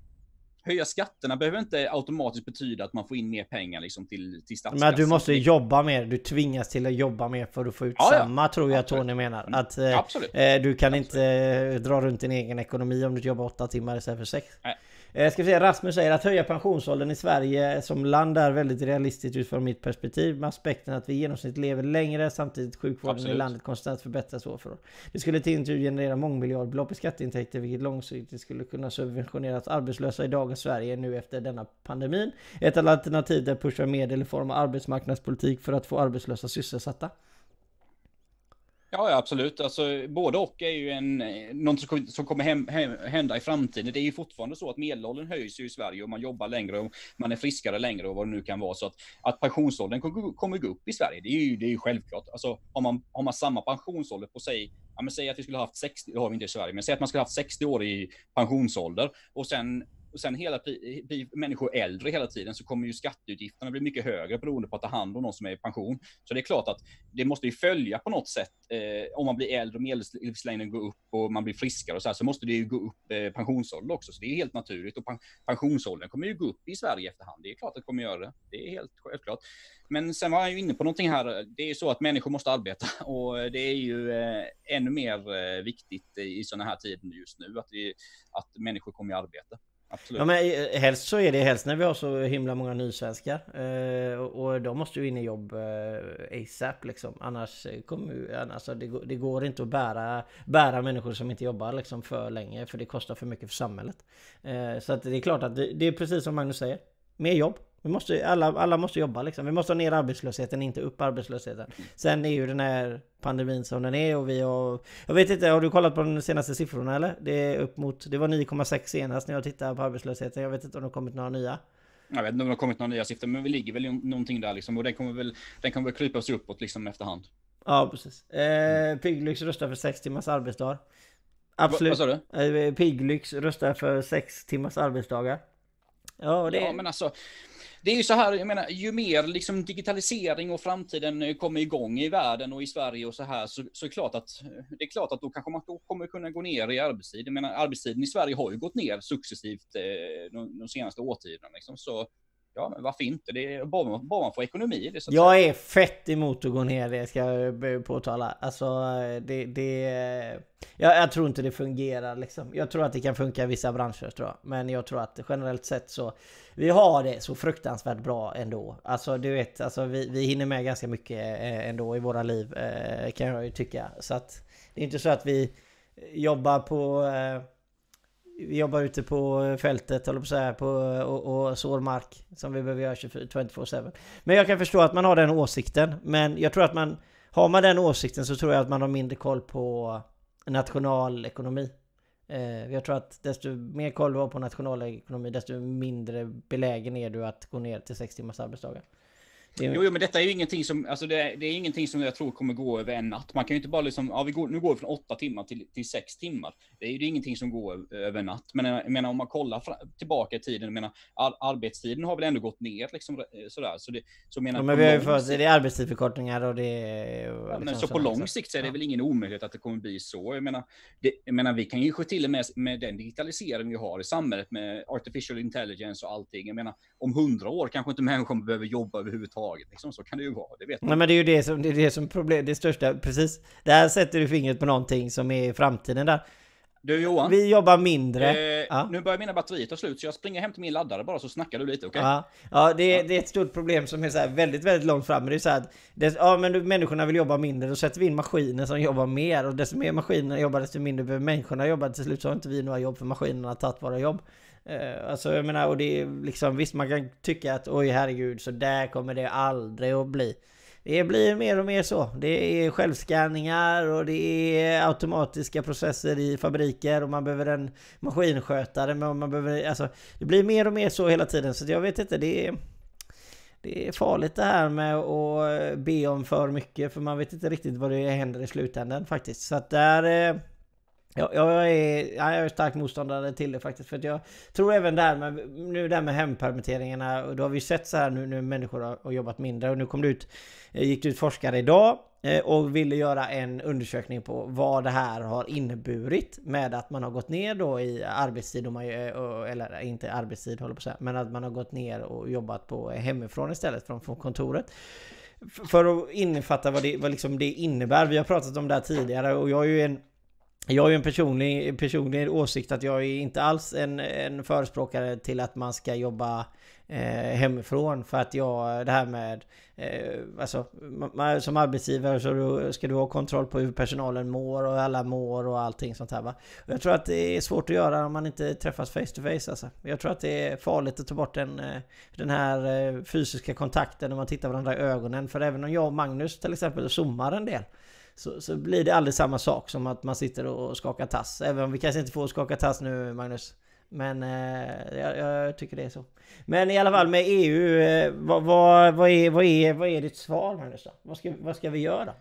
höja skatterna behöver inte automatiskt betyda att man får in mer pengar liksom till, till statskassan. Men du måste jobba mer, du tvingas till att jobba mer för att få ut ja, samma ja. tror jag Absolut. Tony menar. Mm. Att eh, eh, du kan Absolut. inte eh, dra runt din egen ekonomi om du jobbar åtta timmar istället för sex. Nej. Eh, ska vi se, Rasmus säger att höja pensionsåldern i Sverige som land är väldigt realistiskt utifrån mitt perspektiv med aspekten att vi i genomsnitt lever längre samtidigt sjukvården Absolut. i landet konstant förbättras år för år. Det skulle till tur generera mångmiljardbelopp i skatteintäkter vilket långsiktigt skulle kunna subventionera arbetslösa i dagens Sverige nu efter denna pandemin. Ett alternativ är pusha medel i form av arbetsmarknadspolitik för att få arbetslösa sysselsatta. Ja, ja, absolut. Alltså, både och är ju en, eh, något som, som kommer hem, hem, hända i framtiden. Det är ju fortfarande så att medelåldern höjs ju i Sverige och man jobbar längre och man är friskare längre och vad det nu kan vara. Så att, att pensionsåldern kommer gå upp i Sverige, det är ju, det är ju självklart. Alltså, har man, har man samma pensionsålder på sig, ja, men säg att vi skulle ha haft 60, det har vi inte i Sverige, men säg att man skulle ha haft 60 år i pensionsålder och sen och sen hela blir människor äldre hela tiden så kommer ju skatteutgifterna bli mycket högre beroende på att ta hand om någon som är i pension. Så det är klart att det måste ju följa på något sätt. Eh, om man blir äldre och medellivslängden går upp och man blir friskare och så här, så måste det ju gå upp eh, pensionsåldern också. Så det är helt naturligt och pen pensionsåldern kommer ju gå upp i Sverige efterhand. Det är klart att det kommer göra det. Det är helt självklart. Men sen var jag ju inne på någonting här. Det är ju så att människor måste arbeta [LAUGHS] och det är ju eh, ännu mer eh, viktigt i sådana här tider just nu att, vi, att människor kommer i arbete. Absolut. Ja men eh, helst så är det helst när vi har så himla många nysvenskar. Eh, och de måste ju in i jobb eh, ASAP liksom. Annars eh, kommer annars alltså, det, det går inte att bära, bära människor som inte jobbar liksom för länge. För det kostar för mycket för samhället. Eh, så att det är klart att det, det är precis som Magnus säger. Mer jobb. Vi måste, alla, alla måste jobba liksom. Vi måste ha ner arbetslösheten, inte upp arbetslösheten. Sen är ju den här pandemin som den är och vi har... Jag vet inte, har du kollat på de senaste siffrorna eller? Det är upp mot... Det var 9,6 senast när jag tittade på arbetslösheten. Jag vet inte om det har kommit några nya. Jag vet inte om det har kommit några nya siffror, men vi ligger väl någonting där liksom. Och den kommer väl, den kommer väl krypa sig uppåt liksom efterhand. Ja, precis. Eh, Piglyx röstar för 6 timmars arbetsdag. Absolut. Va, vad sa du? Eh, Piglyx röstar för 6 timmars arbetsdagar. Ja, det... ja, men alltså det är ju så här, jag menar, ju mer liksom digitalisering och framtiden eh, kommer igång i världen och i Sverige och så här, så, så är det klart att eh, det är klart att då kanske man då kommer kunna gå ner i arbetstid. Jag menar, arbetstiden i Sverige har ju gått ner successivt eh, de, de senaste årtiondena. Liksom, så ja, men varför inte? Det är bara, bara man får ekonomi det, så Jag säga. är fett emot att gå ner, det ska jag påtala. Alltså, det... det jag, jag, tror inte det fungerar liksom. Jag tror att det kan funka i vissa branscher tror jag. Men jag tror att generellt sett så... Vi har det så fruktansvärt bra ändå. Alltså du vet, alltså, vi, vi hinner med ganska mycket eh, ändå i våra liv. Eh, kan jag ju tycka. Så att det är inte så att vi jobbar på... Vi jobbar ute på fältet, håller på så här, på, och, och sår mark som vi behöver göra 24-7. Men jag kan förstå att man har den åsikten. Men jag tror att man har man den åsikten så tror jag att man har mindre koll på nationalekonomi. Eh, jag tror att desto mer koll du har på nationalekonomi desto mindre belägen är du att gå ner till sex timmars arbetsdagar. Jo, jo, men detta är ju ingenting som, alltså det, det är ingenting som jag tror kommer gå över en natt. Man kan ju inte bara liksom, ja, vi går, nu går vi från åtta timmar till, till sex timmar. Det är ju ingenting som går över en natt. Men jag menar, om man kollar tillbaka i tiden, jag menar, ar, arbetstiden har väl ändå gått ner liksom sådär. Så det, så menar, ja, men vi har ju fått, det är arbetstidsförkortningar och det är... Ja, men liksom så på lång sikt så är det ja. väl ingen omöjlighet att det kommer bli så. Jag menar, det, jag menar vi kan ju till med, med den digitalisering vi har i samhället med artificial intelligence och allting. Jag menar, om hundra år kanske inte människor behöver jobba överhuvudtaget. Liksom, så kan det ju vara, det vet man. Nej men det är ju det som, det är det som problem, det största, precis. Där sätter du fingret på någonting som är i framtiden där. Du Johan. Vi jobbar mindre. Eh, ja. Nu börjar mina batterier ta slut så jag springer hem till min laddare bara så snackar du lite, okej? Okay? Ja, ja, det, är, ja. det är ett stort problem som är så väldigt, väldigt långt fram. Men det är så här att det, ja, men människorna vill jobba mindre. Då sätter vi in maskiner som jobbar mer. Och desto mer maskiner jobbar desto mindre behöver människorna jobba. Till slut så har inte vi några jobb för maskinerna har tagit våra jobb. Eh, alltså jag menar, och det är liksom visst man kan tycka att oj herregud så där kommer det aldrig att bli. Det blir mer och mer så. Det är självskanningar och det är automatiska processer i fabriker och man behöver en maskinskötare. Men man behöver, alltså, det blir mer och mer så hela tiden. Så jag vet inte, det är... Det är farligt det här med att eh, be om för mycket för man vet inte riktigt vad det händer i slutändan faktiskt. Så att där... Eh, Ja, jag, är, jag är stark motståndare till det faktiskt. För att jag tror även där med, nu där med hempermitteringarna. Och då har vi sett så här nu när människor har, har, jobbat mindre. Och nu kom det ut, eh, gick det ut forskare idag. Eh, och ville göra en undersökning på vad det här har inneburit. Med att man har gått ner då i arbetstid. Eh, och man, eller inte arbetstid håller på att säga. Men att man har gått ner och jobbat på hemifrån istället från, från kontoret. För att innefatta vad det, vad liksom det innebär. Vi har pratat om det här tidigare och jag är ju en jag har ju en personlig, personlig åsikt att jag är inte alls en, en förespråkare till att man ska jobba eh, hemifrån. För att jag, det här med... Eh, alltså, man, som arbetsgivare så ska du ha kontroll på hur personalen mår och alla mår och allting sånt här va. Och jag tror att det är svårt att göra om man inte träffas face to face alltså. Jag tror att det är farligt att ta bort den, eh, den här eh, fysiska kontakten när man tittar varandra i ögonen. För även om jag och Magnus till exempel zoomar en del så, så blir det aldrig samma sak som att man sitter och skakar tass. Även om vi kanske inte får skaka tass nu Magnus. Men eh, jag, jag, tycker det är så. Men i alla fall med EU, eh, vad, vad, vad, är, vad, är, vad är ditt svar Magnus då? Vad ska, vad ska vi göra?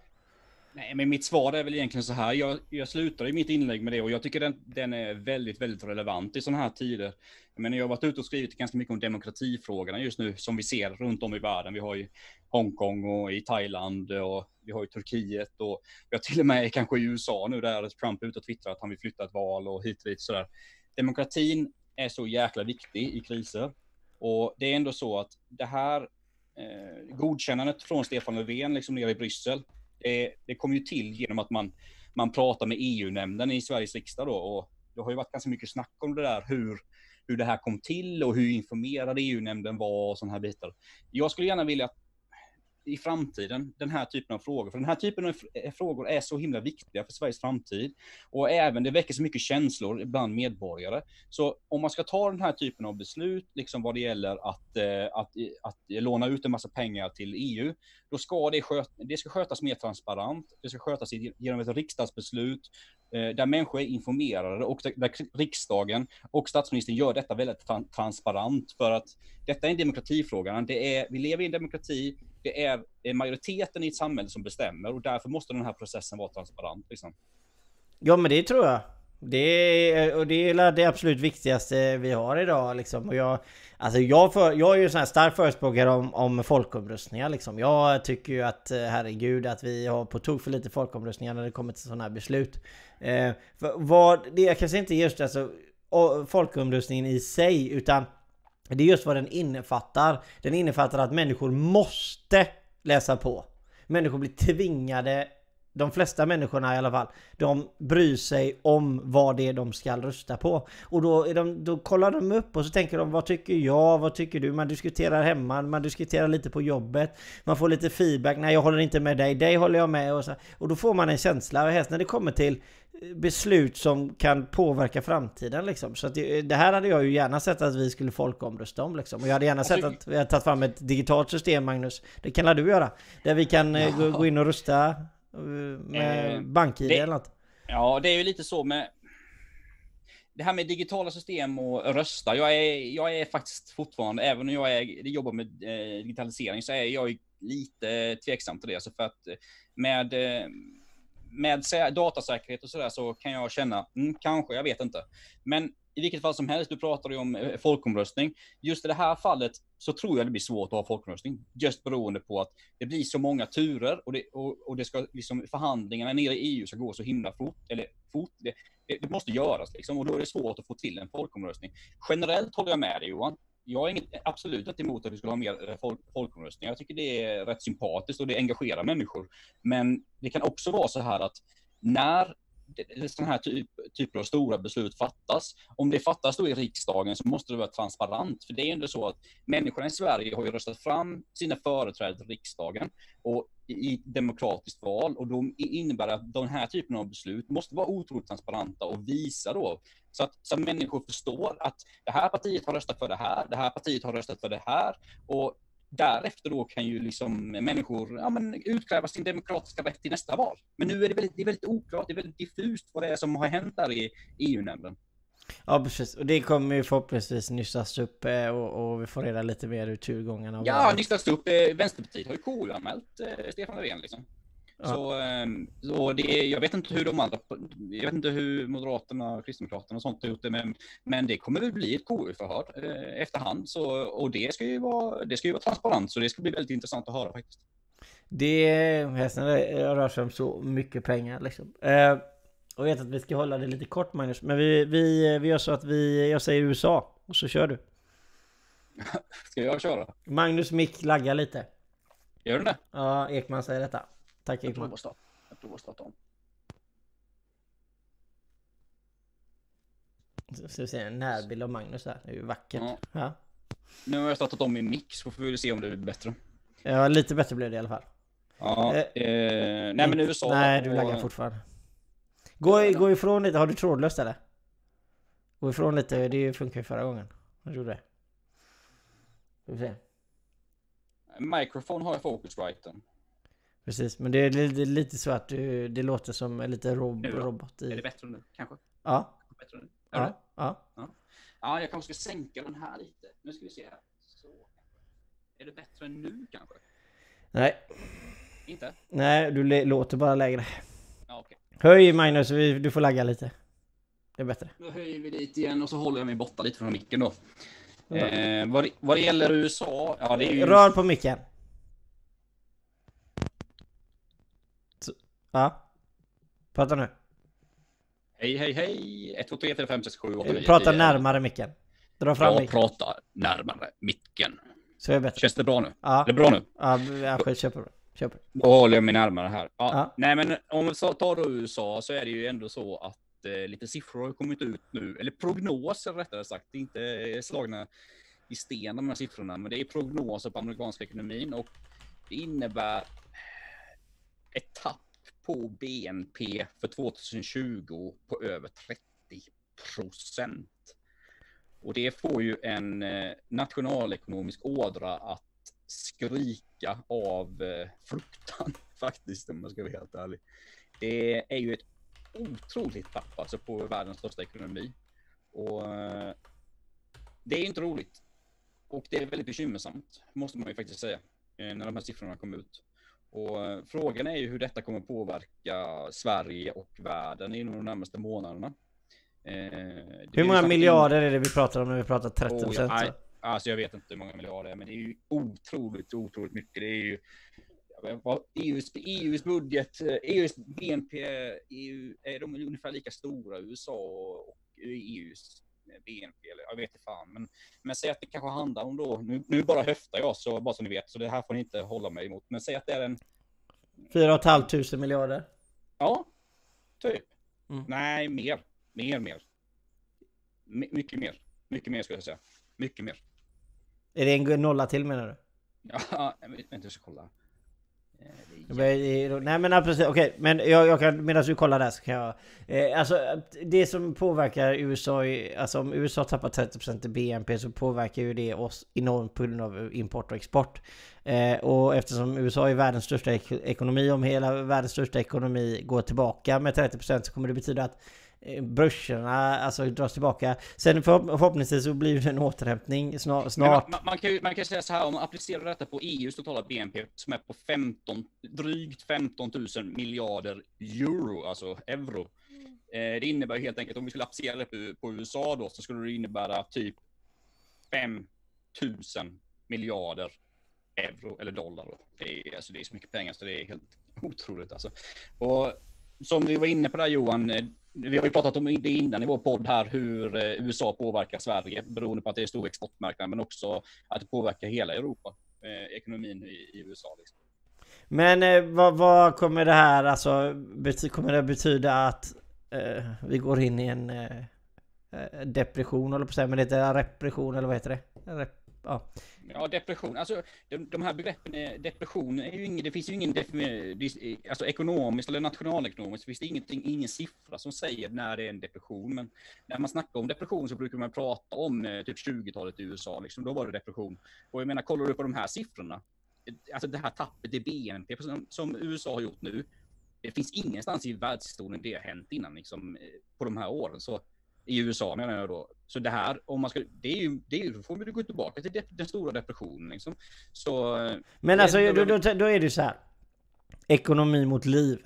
Nej, men mitt svar är väl egentligen så här. Jag, jag slutar i mitt inlägg med det och jag tycker den, den är väldigt, väldigt relevant i sådana här tider. Men jag har varit ute och skrivit ganska mycket om demokratifrågorna just nu som vi ser runt om i världen. Vi har ju Hongkong och i Thailand och vi har ju Turkiet och vi har till och med kanske i USA nu där Trump är ute och twittrar att han vill flytta ett val och hit och dit sådär. Demokratin är så jäkla viktig i kriser och det är ändå så att det här eh, godkännandet från Stefan Löfven liksom nere i Bryssel det, det kom ju till genom att man, man pratar med EU-nämnden i Sveriges riksdag då och det har ju varit ganska mycket snack om det där hur, hur det här kom till och hur informerad EU-nämnden var och sådana här bitar. Jag skulle gärna vilja att i framtiden, den här typen av frågor. För den här typen av eh, frågor är så himla viktiga för Sveriges framtid. Och även, det väcker så mycket känslor bland medborgare. Så om man ska ta den här typen av beslut, liksom vad det gäller att, eh, att, eh, att låna ut en massa pengar till EU, då ska det, sköt, det ska skötas mer transparent. Det ska skötas genom ett riksdagsbeslut Eh, där människor är informerade och där riksdagen och statsministern gör detta väldigt transparent. För att detta är en demokratifråga. Det är, vi lever i en demokrati, det är majoriteten i ett samhälle som bestämmer och därför måste den här processen vara transparent. Liksom. Ja men det tror jag. Det är, och det är det absolut viktigaste vi har idag liksom. Och jag, alltså jag, för, jag är ju en sån här stark förespråkare om, om folkomröstningar liksom. Jag tycker ju att eh, herregud att vi har på tok för lite folkomröstningar när det kommer till sådana här beslut. Eh, för vad, det är kanske inte just alltså folkomröstningen i sig utan det är just vad den innefattar. Den innefattar att människor måste läsa på. Människor blir tvingade de flesta människorna i alla fall, de bryr sig om vad det är de ska rösta på. Och då, de, då kollar de upp och så tänker de vad tycker jag, vad tycker du? Man diskuterar hemma, man diskuterar lite på jobbet, man får lite feedback, nej jag håller inte med dig, dig håller jag med och så. Och då får man en känsla, och helst när det kommer till beslut som kan påverka framtiden liksom. Så det, det, här hade jag ju gärna sett att vi skulle folkomrösta om liksom. Och jag hade gärna sett att vi hade tagit fram ett digitalt system Magnus. Det kan du göra. Där vi kan eh, ja. gå in och rösta med eh, BankID eller något. Ja, det är ju lite så med det här med digitala system och rösta. Jag är, jag är faktiskt fortfarande, även om jag är, jobbar med eh, digitalisering, så är jag lite tveksam till det. Så för att med eh, med datasäkerhet och sådär så kan jag känna, mm, kanske, jag vet inte. Men i vilket fall som helst, du pratar ju om eh, folkomröstning. Just i det här fallet så tror jag det blir svårt att ha folkomröstning. Just beroende på att det blir så många turer och det, och, och det ska liksom förhandlingarna nere i EU ska gå så himla fort. Eller fort, det, det måste göras liksom och då är det svårt att få till en folkomröstning. Generellt håller jag med dig Johan jag är inget, absolut inte emot att vi skulle ha mer eh, folk, folkomröstningar. Jag tycker det är rätt sympatiskt och det engagerar människor. Men det kan också vara så här att när sådana här typ, typer av stora beslut fattas. Om det fattas då i riksdagen så måste det vara transparent. För det är ändå så att människorna i Sverige har ju röstat fram sina företrädare till riksdagen och i demokratiskt val och då innebär det att den här typen av beslut måste vara otroligt transparenta och visa då så att, så att människor förstår att det här partiet har röstat för det här, det här partiet har röstat för det här och därefter då kan ju liksom människor ja, men, utkräva sin demokratiska rätt i nästa val. Men nu är det väldigt, det är väldigt oklart, det är väldigt diffust vad det är som har hänt där i EU-nämnden. Ja precis, och det kommer ju förhoppningsvis nystas upp eh, och, och vi får reda lite mer ur turgångarna. Ja, nystas upp. Eh, Vänsterpartiet har ju KU-anmält eh, Stefan Löfven liksom. Ja. Så, ehm, så det, jag vet inte hur de andra, jag vet inte hur Moderaterna, Kristdemokraterna och sånt har gjort det, men, men det kommer väl bli ett KU-förhör eh, efterhand. Så, och det ska, ju vara, det ska ju vara transparent, så det ska bli väldigt intressant att höra faktiskt. Det, hästen rör sig om så mycket pengar liksom. Eh, och jag vet att vi ska hålla det lite kort Magnus, men vi, vi, vi gör så att vi, jag säger USA, och så kör du. [LAUGHS] ska jag köra? Magnus mick laggar lite. Gör du det? Ja, Ekman säger detta. Tack Ekman. Jag provar att starta om. Så vi ser en närbild av Magnus här. Det är ju vackert. Ja. ja. Nu har jag startat om min mix så får vi se om det blir bättre. Ja, lite bättre blev det i alla fall. Ja, eh, eh, nej men USA. Nej, du laggar fortfarande. Gå, gå ifrån lite. Har du trådlöst eller? Gå ifrån lite. Det funkar ju förra gången. Jag gjorde det. Vi får se. Microphone har jag Focusriten. Precis, men det är lite, lite så att du, det låter som en liten rob robot i... Är det bättre nu? Kanske? Ja. Bättre nu? Ja. Ja. ja. Ja, jag kanske ska sänka den här lite. Nu ska vi se här. Så. Är det bättre nu kanske? Nej. Inte? Nej, du låter bara lägre. Ja, okay. Höj Magnus, du får lagga lite. Det är bättre. Då höjer vi lite igen och så håller jag mig borta lite från micken då. Ja. Eh, vad, vad det gäller USA, ja det är ju... Rör på micken. Ja. Prata nu. Hej, hej, hej. 1, 2, 3, 4, 5, 6, 7, 8, 9, Prata närmare micken. Dra fram Jag micken. pratar närmare micken. Så är det bättre. Känns det bra nu? Ja. Är det bra nu? Ja, jag köper Köper. Då håller jag mig närmare här. Ja. ja. Nej, men om vi tar då USA så är det ju ändå så att eh, lite siffror har kommit ut nu, eller prognoser rättare sagt, det är inte slagna i sten de här siffrorna, men det är prognoser på amerikanska ekonomin och det innebär ett tapp på BNP för 2020 på över 30 procent. Och det får ju en eh, nationalekonomisk ådra att skrika av eh, fruktan [LAUGHS] faktiskt, om man ska vara helt ärlig. Det är ju ett otroligt tapp alltså på världens största ekonomi. Och eh, det är inte roligt. Och det är väldigt bekymmersamt, måste man ju faktiskt säga, när de här siffrorna kom ut. Och eh, frågan är ju hur detta kommer påverka Sverige och världen inom de närmaste månaderna. Eh, hur många miljarder är det vi pratar om när vi pratar 30 procent? Oh, alltså jag vet inte hur många miljarder det är, men det är ju otroligt, otroligt mycket. Det är ju EUs, EUs budget, EUs BNP, EU, är de ungefär lika stora, USA och EUs BNP, eller jag vet inte fan. Men, men säg att det kanske handlar om då, nu, nu bara höftar jag, så bara så ni vet, så det här får ni inte hålla mig emot. Men säg att det är en... 4 500 miljarder. Ja, typ. Mm. Nej, mer. Mer, mer. My mycket mer. Mycket mer skulle jag säga. Mycket mer. Är det en nolla till menar du? Ja, [LAUGHS] inte, jag ska kolla. Eh, Nej men precis, okej. Men jag, jag kan, medan du kollar där så kan jag... Eh, alltså det som påverkar USA, alltså om USA tappar 30% i BNP så påverkar ju det oss enormt på grund av import och export. Eh, och eftersom USA är världens största ek ekonomi, om hela världens största ekonomi går tillbaka med 30% så kommer det betyda att Eh, börserna alltså dras tillbaka. Sen för, förhoppningsvis så blir det en återhämtning snart. Man, man, man, kan ju, man kan säga så här, om man applicerar detta på EUs totala BNP som är på 15, drygt 15 000 miljarder euro, alltså euro. Eh, det innebär helt enkelt, om vi skulle applicera det på, på USA då, så skulle det innebära typ 5 000 miljarder euro eller dollar. Då. Det, är, alltså, det är så mycket pengar så det är helt otroligt alltså. Och som vi var inne på där Johan, eh, vi har ju pratat om det innan i vår podd här, hur eh, USA påverkar Sverige beroende på att det är stor exportmarknad, men också att det påverkar hela Europa, eh, ekonomin i, i USA. Liksom. Men eh, vad, vad, kommer det här, alltså, bety kommer det betyda att eh, vi går in i en eh, eh depression, eller på att säga, men det heter repression, eller vad heter det? Rep ja. Ja, depression. Alltså, de, de här begreppen, är, depression är ju ingen, det finns ju ingen, alltså ekonomiskt eller nationalekonomiskt finns det ingenting, ingen siffra som säger när det är en depression. Men när man snackar om depression så brukar man prata om eh, typ 20-talet i USA, liksom, då var det depression. Och jag menar, kollar du på de här siffrorna, eh, alltså det här tappet i BNP som, som USA har gjort nu, det finns ingenstans i världshistorien det har hänt innan, liksom, eh, på de här åren. Så i USA menar jag då. Så det här, om man ska, det är ju, det är ju, får vi gå tillbaka till den stora depressionen liksom. Så... Men alltså, då, då, då är det ju så här. Ekonomi mot liv.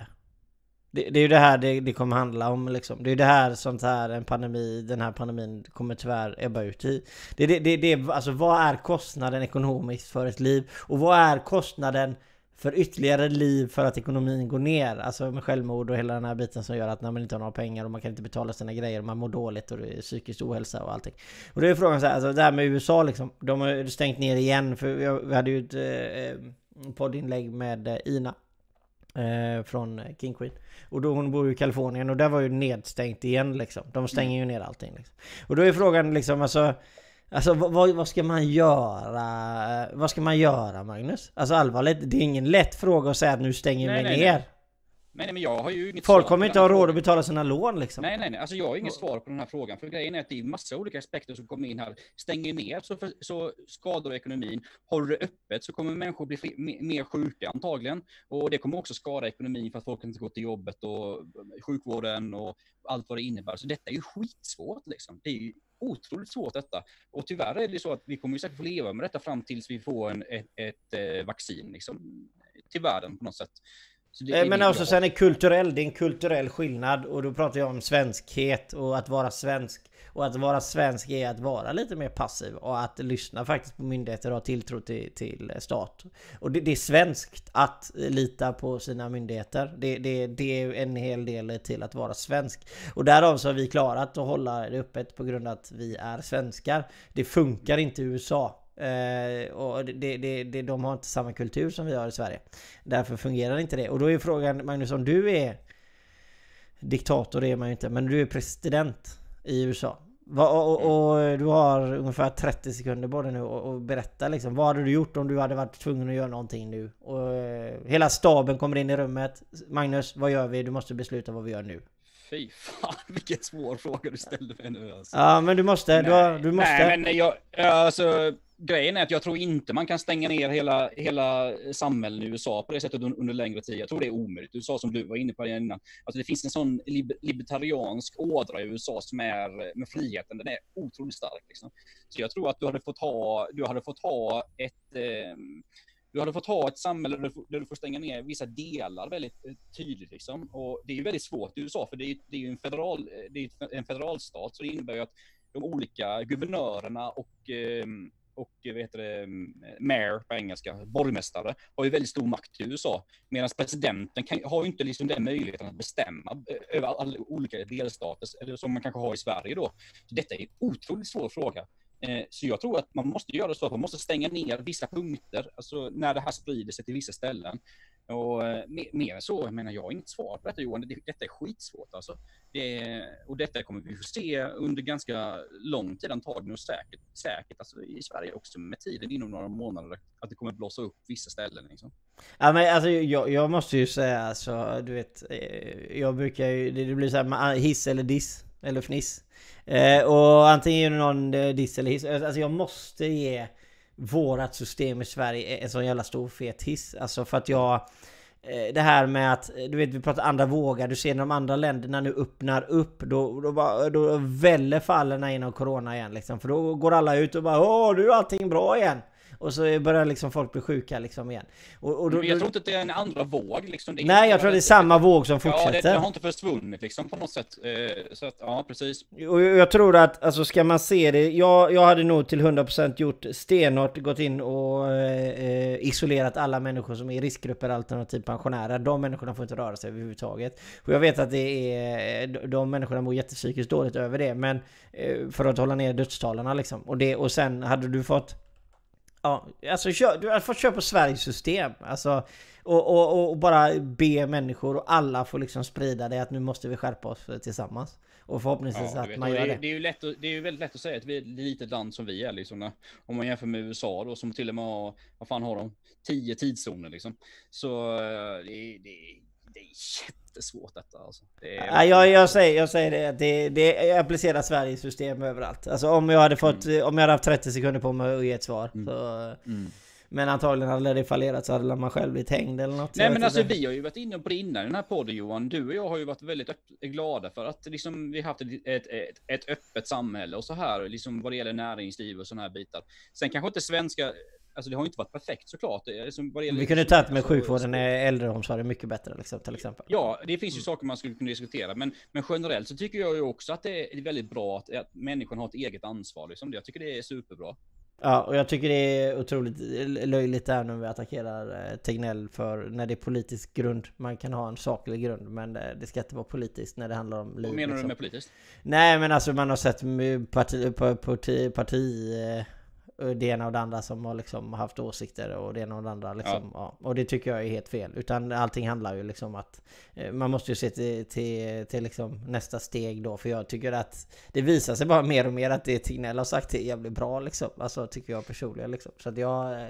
Det, det, är ju det här det, det kommer handla om liksom. Det är ju det här sånt här en pandemi, den här pandemin kommer tyvärr ebba ut i. Det, det, det, det, alltså vad är kostnaden ekonomiskt för ett liv? Och vad är kostnaden för ytterligare liv för att ekonomin går ner. Alltså med självmord och hela den här biten som gör att när man inte har några pengar och man kan inte betala sina grejer och man mår dåligt och det är psykisk ohälsa och allting. Och då är frågan så här, alltså det här med USA liksom. De har ju stängt ner igen för vi hade ju ett eh, poddinlägg med eh, Ina. Eh, från King Queen. Och då hon bor ju i Kalifornien och där var ju nedstängt igen liksom. De stänger ju ner allting liksom. Och då är frågan liksom alltså Alltså vad, vad ska man göra? Vad ska man göra Magnus? Alltså allvarligt, det är ingen lätt fråga att säga att nu stänger vi ner. Nej. Nej, men jag har ju inget Folk kommer inte ha råd att betala sina lån liksom. Nej, nej, nej. Alltså jag har inget svar på den här frågan. För grejen är att det är massa olika aspekter som kommer in här. Stänger ner så, för, så skadar ekonomin. Håller det öppet så kommer människor bli fri, mer sjuka antagligen. Och det kommer också skada ekonomin för att folk inte går till jobbet och sjukvården och allt vad det innebär. Så detta är ju skitsvårt liksom. Det är ju otroligt svårt detta. Och tyvärr är det så att vi kommer säkert få leva med detta fram tills vi får en, ett, ett, eh, vaccin liksom, till världen på något sätt. Eh, men också sen är kulturell, det är en kulturell skillnad och då pratar jag om svenskhet och att vara svensk. Och att vara svensk är att vara lite mer passiv och att lyssna faktiskt på myndigheter och ha tilltro till, till stat. Och det, det, är svenskt att lita på sina myndigheter. Det, det, det är en hel del till att vara svensk. Och därav så har vi klarat att hålla det öppet på grund av att vi är svenskar. Det funkar inte i USA. Uh, och det, det, det, de har inte samma kultur som vi har i Sverige. Därför fungerar inte det. Och då är frågan Magnus, om du är diktator, det är man ju inte, men du är president i USA. Och, och, och, du har ungefär 30 sekunder både nu och, berätta liksom. Vad hade du gjort om du hade varit tvungen att göra någonting nu? Och eh, hela staben kommer in i rummet. Magnus, vad gör vi? Du måste besluta vad vi gör nu. Fy fan vilken svår fråga du ställde mig nu alltså. Ja men du måste, du, har, du måste. Nej men jag, alltså grejen är att jag tror inte man kan stänga ner hela, hela samhällen i USA på det sättet under, längre tid. Jag tror det är omöjligt. USA som du var inne på innan. Alltså det finns en sån libertariansk ådra i USA som är med friheten. Den är otroligt stark. Liksom. Så jag tror att du hade fått ha, du hade fått ha ett eh, du hade fått ha ett samhälle där du, får, där du får stänga ner vissa delar väldigt eh, tydligt. Liksom. Och det är ju väldigt svårt i USA, för det är, det är ju en, federal, eh, det är en federalstat, så det innebär ju att de olika guvernörerna och eh, och eh, vad heter det, mm, mayor på engelska, borgmästare, har ju väldigt stor makt i USA. Medan presidenten kan, har ju inte liksom den möjligheten att bestämma eh, över alla olika delstater, eller som man kanske har i Sverige då. Så detta är en otroligt svår fråga. Eh, så jag tror att man måste göra så att man måste stänga ner vissa punkter, alltså när det här sprider sig till vissa ställen. Och eh, mer, än så, jag menar jag har inget svar på detta Johan, det, detta är skitsvårt alltså. Det, och detta kommer vi få se under ganska lång tid antagligen och säkert, säkert alltså i Sverige också med tiden inom några månader att det kommer blåsa upp vissa ställen liksom. Ja men alltså jag, jag måste ju säga alltså, du vet, eh, jag brukar ju, det blir så här hiss eller diss, eller fniss. Eh, och antingen är det någon eh, diss eller hiss, alltså, alltså jag måste ge vårat system i Sverige en sån jävla stor fet hiss. Alltså för att jag... Eh, det här med att, eh, du vet vi pratar andra vågar, du ser när de andra länderna nu öppnar upp Då, då, bara, då väller fallen inom Corona igen liksom. För då går alla ut och bara Åh nu är allting bra igen och så börjar liksom folk bli sjuka liksom igen. Och, och då, jag tror inte att det är en andra våg liksom. nej, jag tror det är samma våg som fortsätter. Ja, det, det har inte försvunnit liksom på något sätt. Eh, så att, ja, precis. Och jag tror att, alltså ska man se det, jag, jag hade nog till 100% gjort stenhårt, gått in och eh, isolerat alla människor som är i riskgrupper alternativt pensionärer. De människorna får inte röra sig överhuvudtaget. Och jag vet att det är, de människorna mår jättepsykiskt dåligt över det, men eh, för att hålla ner dödstalen liksom. Och, det, och sen hade du fått Ja, alltså kör, du fått köra på Sveriges system. Alltså, och, och, och, bara be människor och alla får liksom sprida det att nu måste vi skärpa oss tillsammans. Och förhoppningsvis ja, att man gör det. Det är, ju lätt, det är ju väldigt lätt att säga att vi är ett litet land som vi är liksom. Om man jämför med USA då som till och med har, vad fan har de? Tio tidszoner liksom. Så eh, det, det, det är jättesvårt detta alltså. Det ja, jag, jag, säger, jag säger det, det, det applicerar Sveriges system överallt. Alltså om jag hade fått, mm. om jag hade haft 30 sekunder på mig att ge ett svar. Mm. Så, mm. Men antagligen hade det fallerat så hade man själv blivit hängd eller något. Nej men alltså vi har ju varit inne på det innan i den här podden Johan. Du och jag har ju varit väldigt glada för att liksom, vi har haft ett, ett, ett, ett öppet samhälle och så här, liksom vad det gäller näringsliv och sådana här bitar. Sen kanske inte svenska Alltså det har inte varit perfekt såklart. Liksom, vad vi kunde tagit med sjukvården i äldreomsorgen mycket bättre liksom, till exempel. Ja, det finns ju saker man skulle kunna diskutera. Men, men generellt så tycker jag ju också att det är väldigt bra att, att människan har ett eget ansvar. Liksom. Jag tycker det är superbra. Ja, och jag tycker det är otroligt löjligt där när vi attackerar eh, Tegnell för när det är politisk grund. Man kan ha en saklig grund, men det ska inte vara politiskt när det handlar om liv. Vad menar liksom. du med politiskt? Nej, men alltså man har sett parti, parti, parti eh, det ena och det andra som har liksom haft åsikter och det ena och det andra liksom, ja. ja. Och det tycker jag är helt fel. Utan allting handlar ju liksom att eh, man måste ju se till, till, till liksom nästa steg då. För jag tycker att det visar sig bara mer och mer att det Tegnell har sagt är jävligt bra liksom. Alltså tycker jag personligen liksom. Så att jag eh,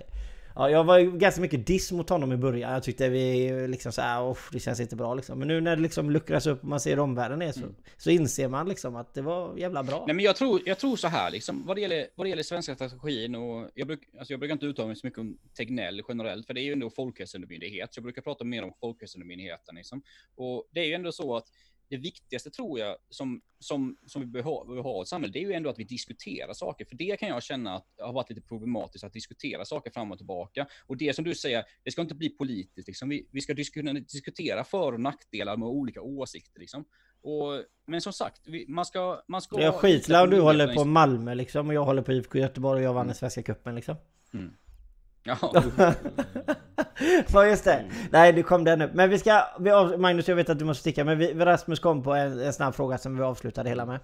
Ja, jag var ganska mycket diss mot honom i början. Jag tyckte vi liksom så här, det känns inte bra liksom. Men nu när det liksom luckras upp och man ser hur omvärlden är så, mm. så inser man liksom att det var jävla bra. Nej men jag tror, jag tror så här liksom, vad det gäller, vad det gäller svenska strategin och jag, bruk, alltså jag brukar inte uttala mig så mycket om Tegnell generellt, för det är ju ändå folkhälsomyndighet. Så jag brukar prata mer om folkhälsomyndigheten liksom. Och det är ju ändå så att det viktigaste tror jag som, som, som vi behöver ha i ett samhälle, det är ju ändå att vi diskuterar saker. För det kan jag känna att har varit lite problematiskt att diskutera saker fram och tillbaka. Och det som du säger, det ska inte bli politiskt. Liksom. Vi, vi ska diskutera för och nackdelar med olika åsikter. Liksom. Och, men som sagt, vi, man ska... Man ska jag skitlar om du håller på Malmö liksom, och jag håller på IFK Göteborg och jag vann mm. Svenska cupen liksom. Mm. Ja. [LAUGHS] Ja just det. Nej du kom den upp. Men vi ska, vi av, Magnus jag vet att du måste sticka men vi, Rasmus kom på en, en snabb fråga som vi avslutade hela med.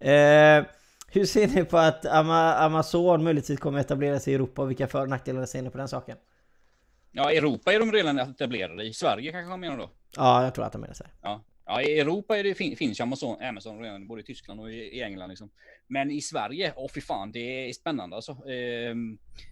Eh, hur ser ni på att Ama, Amazon möjligtvis kommer etablera sig i Europa och vilka för och nackdelar ser ni på den saken? Ja, Europa är de redan etablerade i. Sverige kanske han menar då? Ja, jag tror att de menar så. Ja. Ja, i Europa är det, finns ju Amazon, Amazon redan, både i Tyskland och i, England. Liksom. Men i Sverige, åh fy fan, det är spännande alltså. Eh,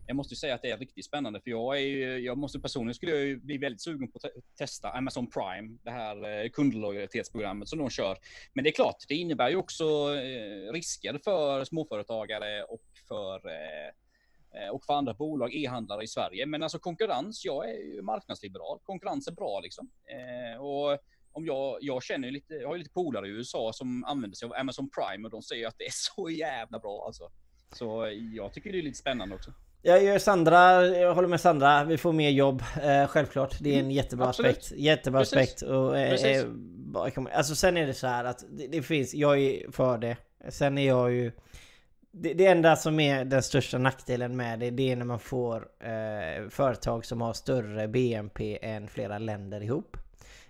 jag måste säga att det är riktigt spännande, för jag är jag måste personligen skulle jag bli väldigt sugen på att testa Amazon Prime, det här eh, kundlojalitetsprogrammet som de kör. Men det är klart, det innebär ju också eh, risker för småföretagare och för eh, eh och för andra bolag, e-handlare i Sverige. Men alltså konkurrens, jag är ju marknadsliberal. Konkurrens är bra liksom. Eh, och om jag, jag känner lite, jag har lite polare i USA som använder sig av Amazon Prime och de säger att det är [LAUGHS] så jävla bra alltså. Så jag tycker det är lite spännande också. Jag Sandra, jag håller med Sandra, vi får mer jobb, eh, självklart. Det är en mm, jättebra Absolut. aspekt. Jättebra Precis. aspekt. Och, eh, eh alltså sen är det så här att det, det, finns, jag är för det. Sen är jag ju... Det, det enda som är den största nackdelen med det, det är när man får eh, företag som har större BNP än flera länder ihop.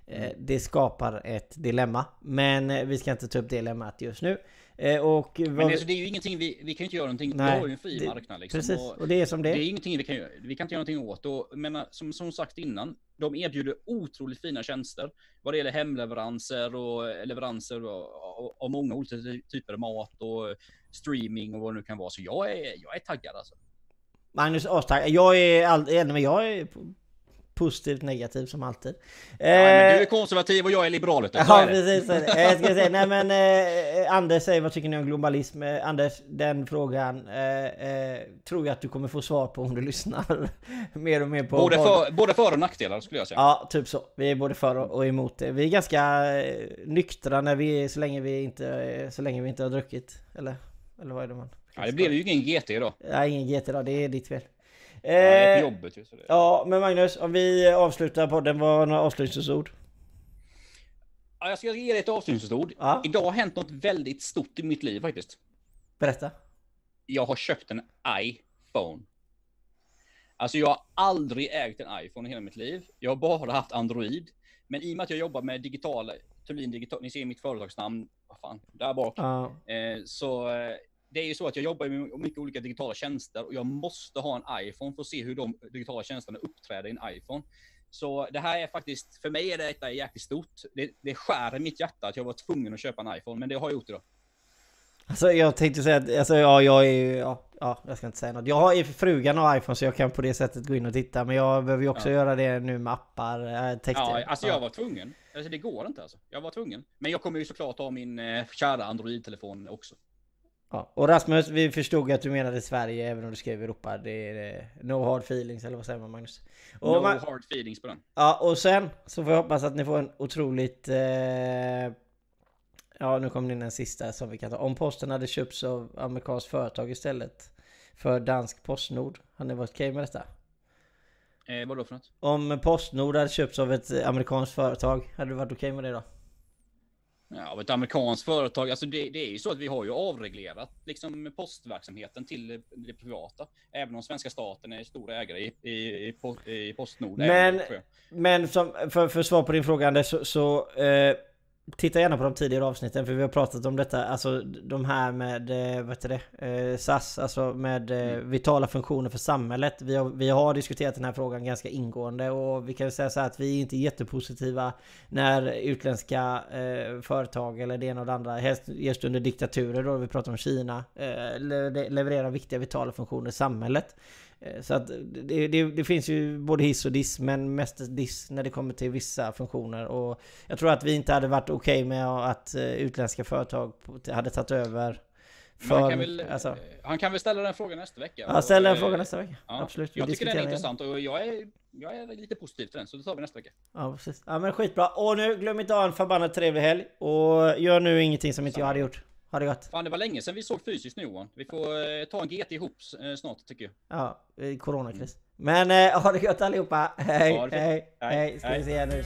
Eh. Det skapar ett dilemma. Men eh, vi ska inte ta upp dilemmat just nu. Eh, och men det, alltså, det är ju ingenting, vi, vi kan ju inte göra någonting, Nej, vi har ju en fri det, marknad liksom. Precis, och, och, det är som det Det är ingenting vi kan göra, vi kan inte göra någonting åt. Och, men som, som sagt innan, de erbjuder otroligt fina tjänster vad det gäller hemleveranser och leveranser av många olika typer av mat och streaming och vad det nu kan vara. Så jag är, jag är taggad alltså. Magnus astaggad. Jag är all, men jag är positivt negativ som alltid. Ja, men du är konservativ och jag är liberal. Ja, precis. Jag ska säga, nej men eh, Anders säger vad tycker ni om globalism? Eh, Anders, den frågan eh, eh, tror jag att du kommer få svar på om du lyssnar [LAUGHS] mer och mer på... Både för, både för och nackdelar skulle jag säga. Ja, typ så. Vi är både för och emot det. Vi är ganska eh, nyktra när vi, så länge vi inte, så länge vi inte har druckit. Eller, eller vad är det man... Ja, det blir ju ingen GT idag. Ja, ingen GT idag. Det är ditt fel. Eh, ja, jobbet ju. Det... Ja, men Magnus, om vi avslutar podden, vad var några avslutningsord? Ja, jag ska ge dig ett avslutningsord. Ja. Idag har hänt något väldigt stort i mitt liv faktiskt. Berätta. Jag har köpt en iPhone. Alltså jag har aldrig ägt en iPhone i hela mitt liv. Jag har bara haft Android. Men i och med att jag jobbar med digitala, Thulin Digital, ni ser mitt företagsnamn, vad fan, där bak. Ja. Eh, så eh, det är ju så att jag jobbar med mycket olika digitala tjänster och jag måste ha en iPhone för att se hur de digitala tjänsterna uppträder i en iPhone. Så det här är faktiskt, för mig är detta jäkligt stort. Det, det skär i mitt hjärta att jag var tvungen att köpa en iPhone, men det har jag gjort idag. Alltså jag tänkte säga att, alltså ja, jag är ju, ja, ja, jag ska inte säga något. Jag har frugan har iPhone så jag kan på det sättet gå in och titta. Men jag behöver ju också ja. göra det nu med appar, äh, texter. Ja, alltså jag var tvungen. Alltså det går inte alltså. Jag var tvungen. Men jag kommer ju såklart ha min eh, kära Android-telefon också. Ja, och Rasmus, vi förstod att du menade Sverige även om du skrev Europa. Det är eh, no hard feelings, eller vad säger man Magnus? Och no man, hard feelings på den. Ja, och sen så får jag hoppas att ni får en otroligt... Eh, ja, nu kommer det in en sista som vi kan ta. Om posten hade köpts av amerikanskt företag istället för dansk Postnord, hade ni varit okej okay med detta? Eh, vadå för något? Om Postnord hade köpts av ett amerikanskt företag, hade du varit okej okay med det då? Ja, av ett amerikanskt företag. Alltså det, det, är ju så att vi har ju avreglerat liksom postverksamheten till det privata. Även om svenska staten är stora ägare i, i, i, i Postnord. Men, men som, för, för svar på din fråga Anders, så, så eh, Titta gärna på de tidigare avsnitten för vi har pratat om detta, alltså de här med, eh, vad heter det, eh, SAS, alltså med eh, mm. vitala funktioner för samhället. Vi har, vi har diskuterat den här frågan ganska ingående och vi kan säga så här att vi är inte jättepositiva när utländska eh, företag eller det ena och det andra, helst just under diktaturer då, vi pratar om Kina, eh, levererar viktiga vitala funktioner i samhället. Eh, så att det, det, det, finns ju både hiss och diss, men mest diss när det kommer till vissa funktioner. Och jag tror att vi inte hade varit okej okay med att eh, utländska företag hade tagit över. För, han, kan väl, alltså. han kan väl ställa den frågan nästa vecka? Ja, ställa den frågan nästa vecka. Ja, Absolut. Jag tycker den är intressant och jag är, jag är lite positiv till den, så det tar vi nästa vecka. Ja, precis. Ja, men skitbra. Och nu, glöm inte att ha en förbannat trevlig helg. Och gör nu ingenting som inte jag hade gjort. Ha det gott. Fan, det var länge sedan vi såg fysiskt nu Johan. Vi får eh, ta en GT ihop eh, snart tycker jag. Ja, coronakris. Mm. Men eh, [LAUGHS] ha det gott allihopa. Hej, hej, hej, hej. Ska vi se nu.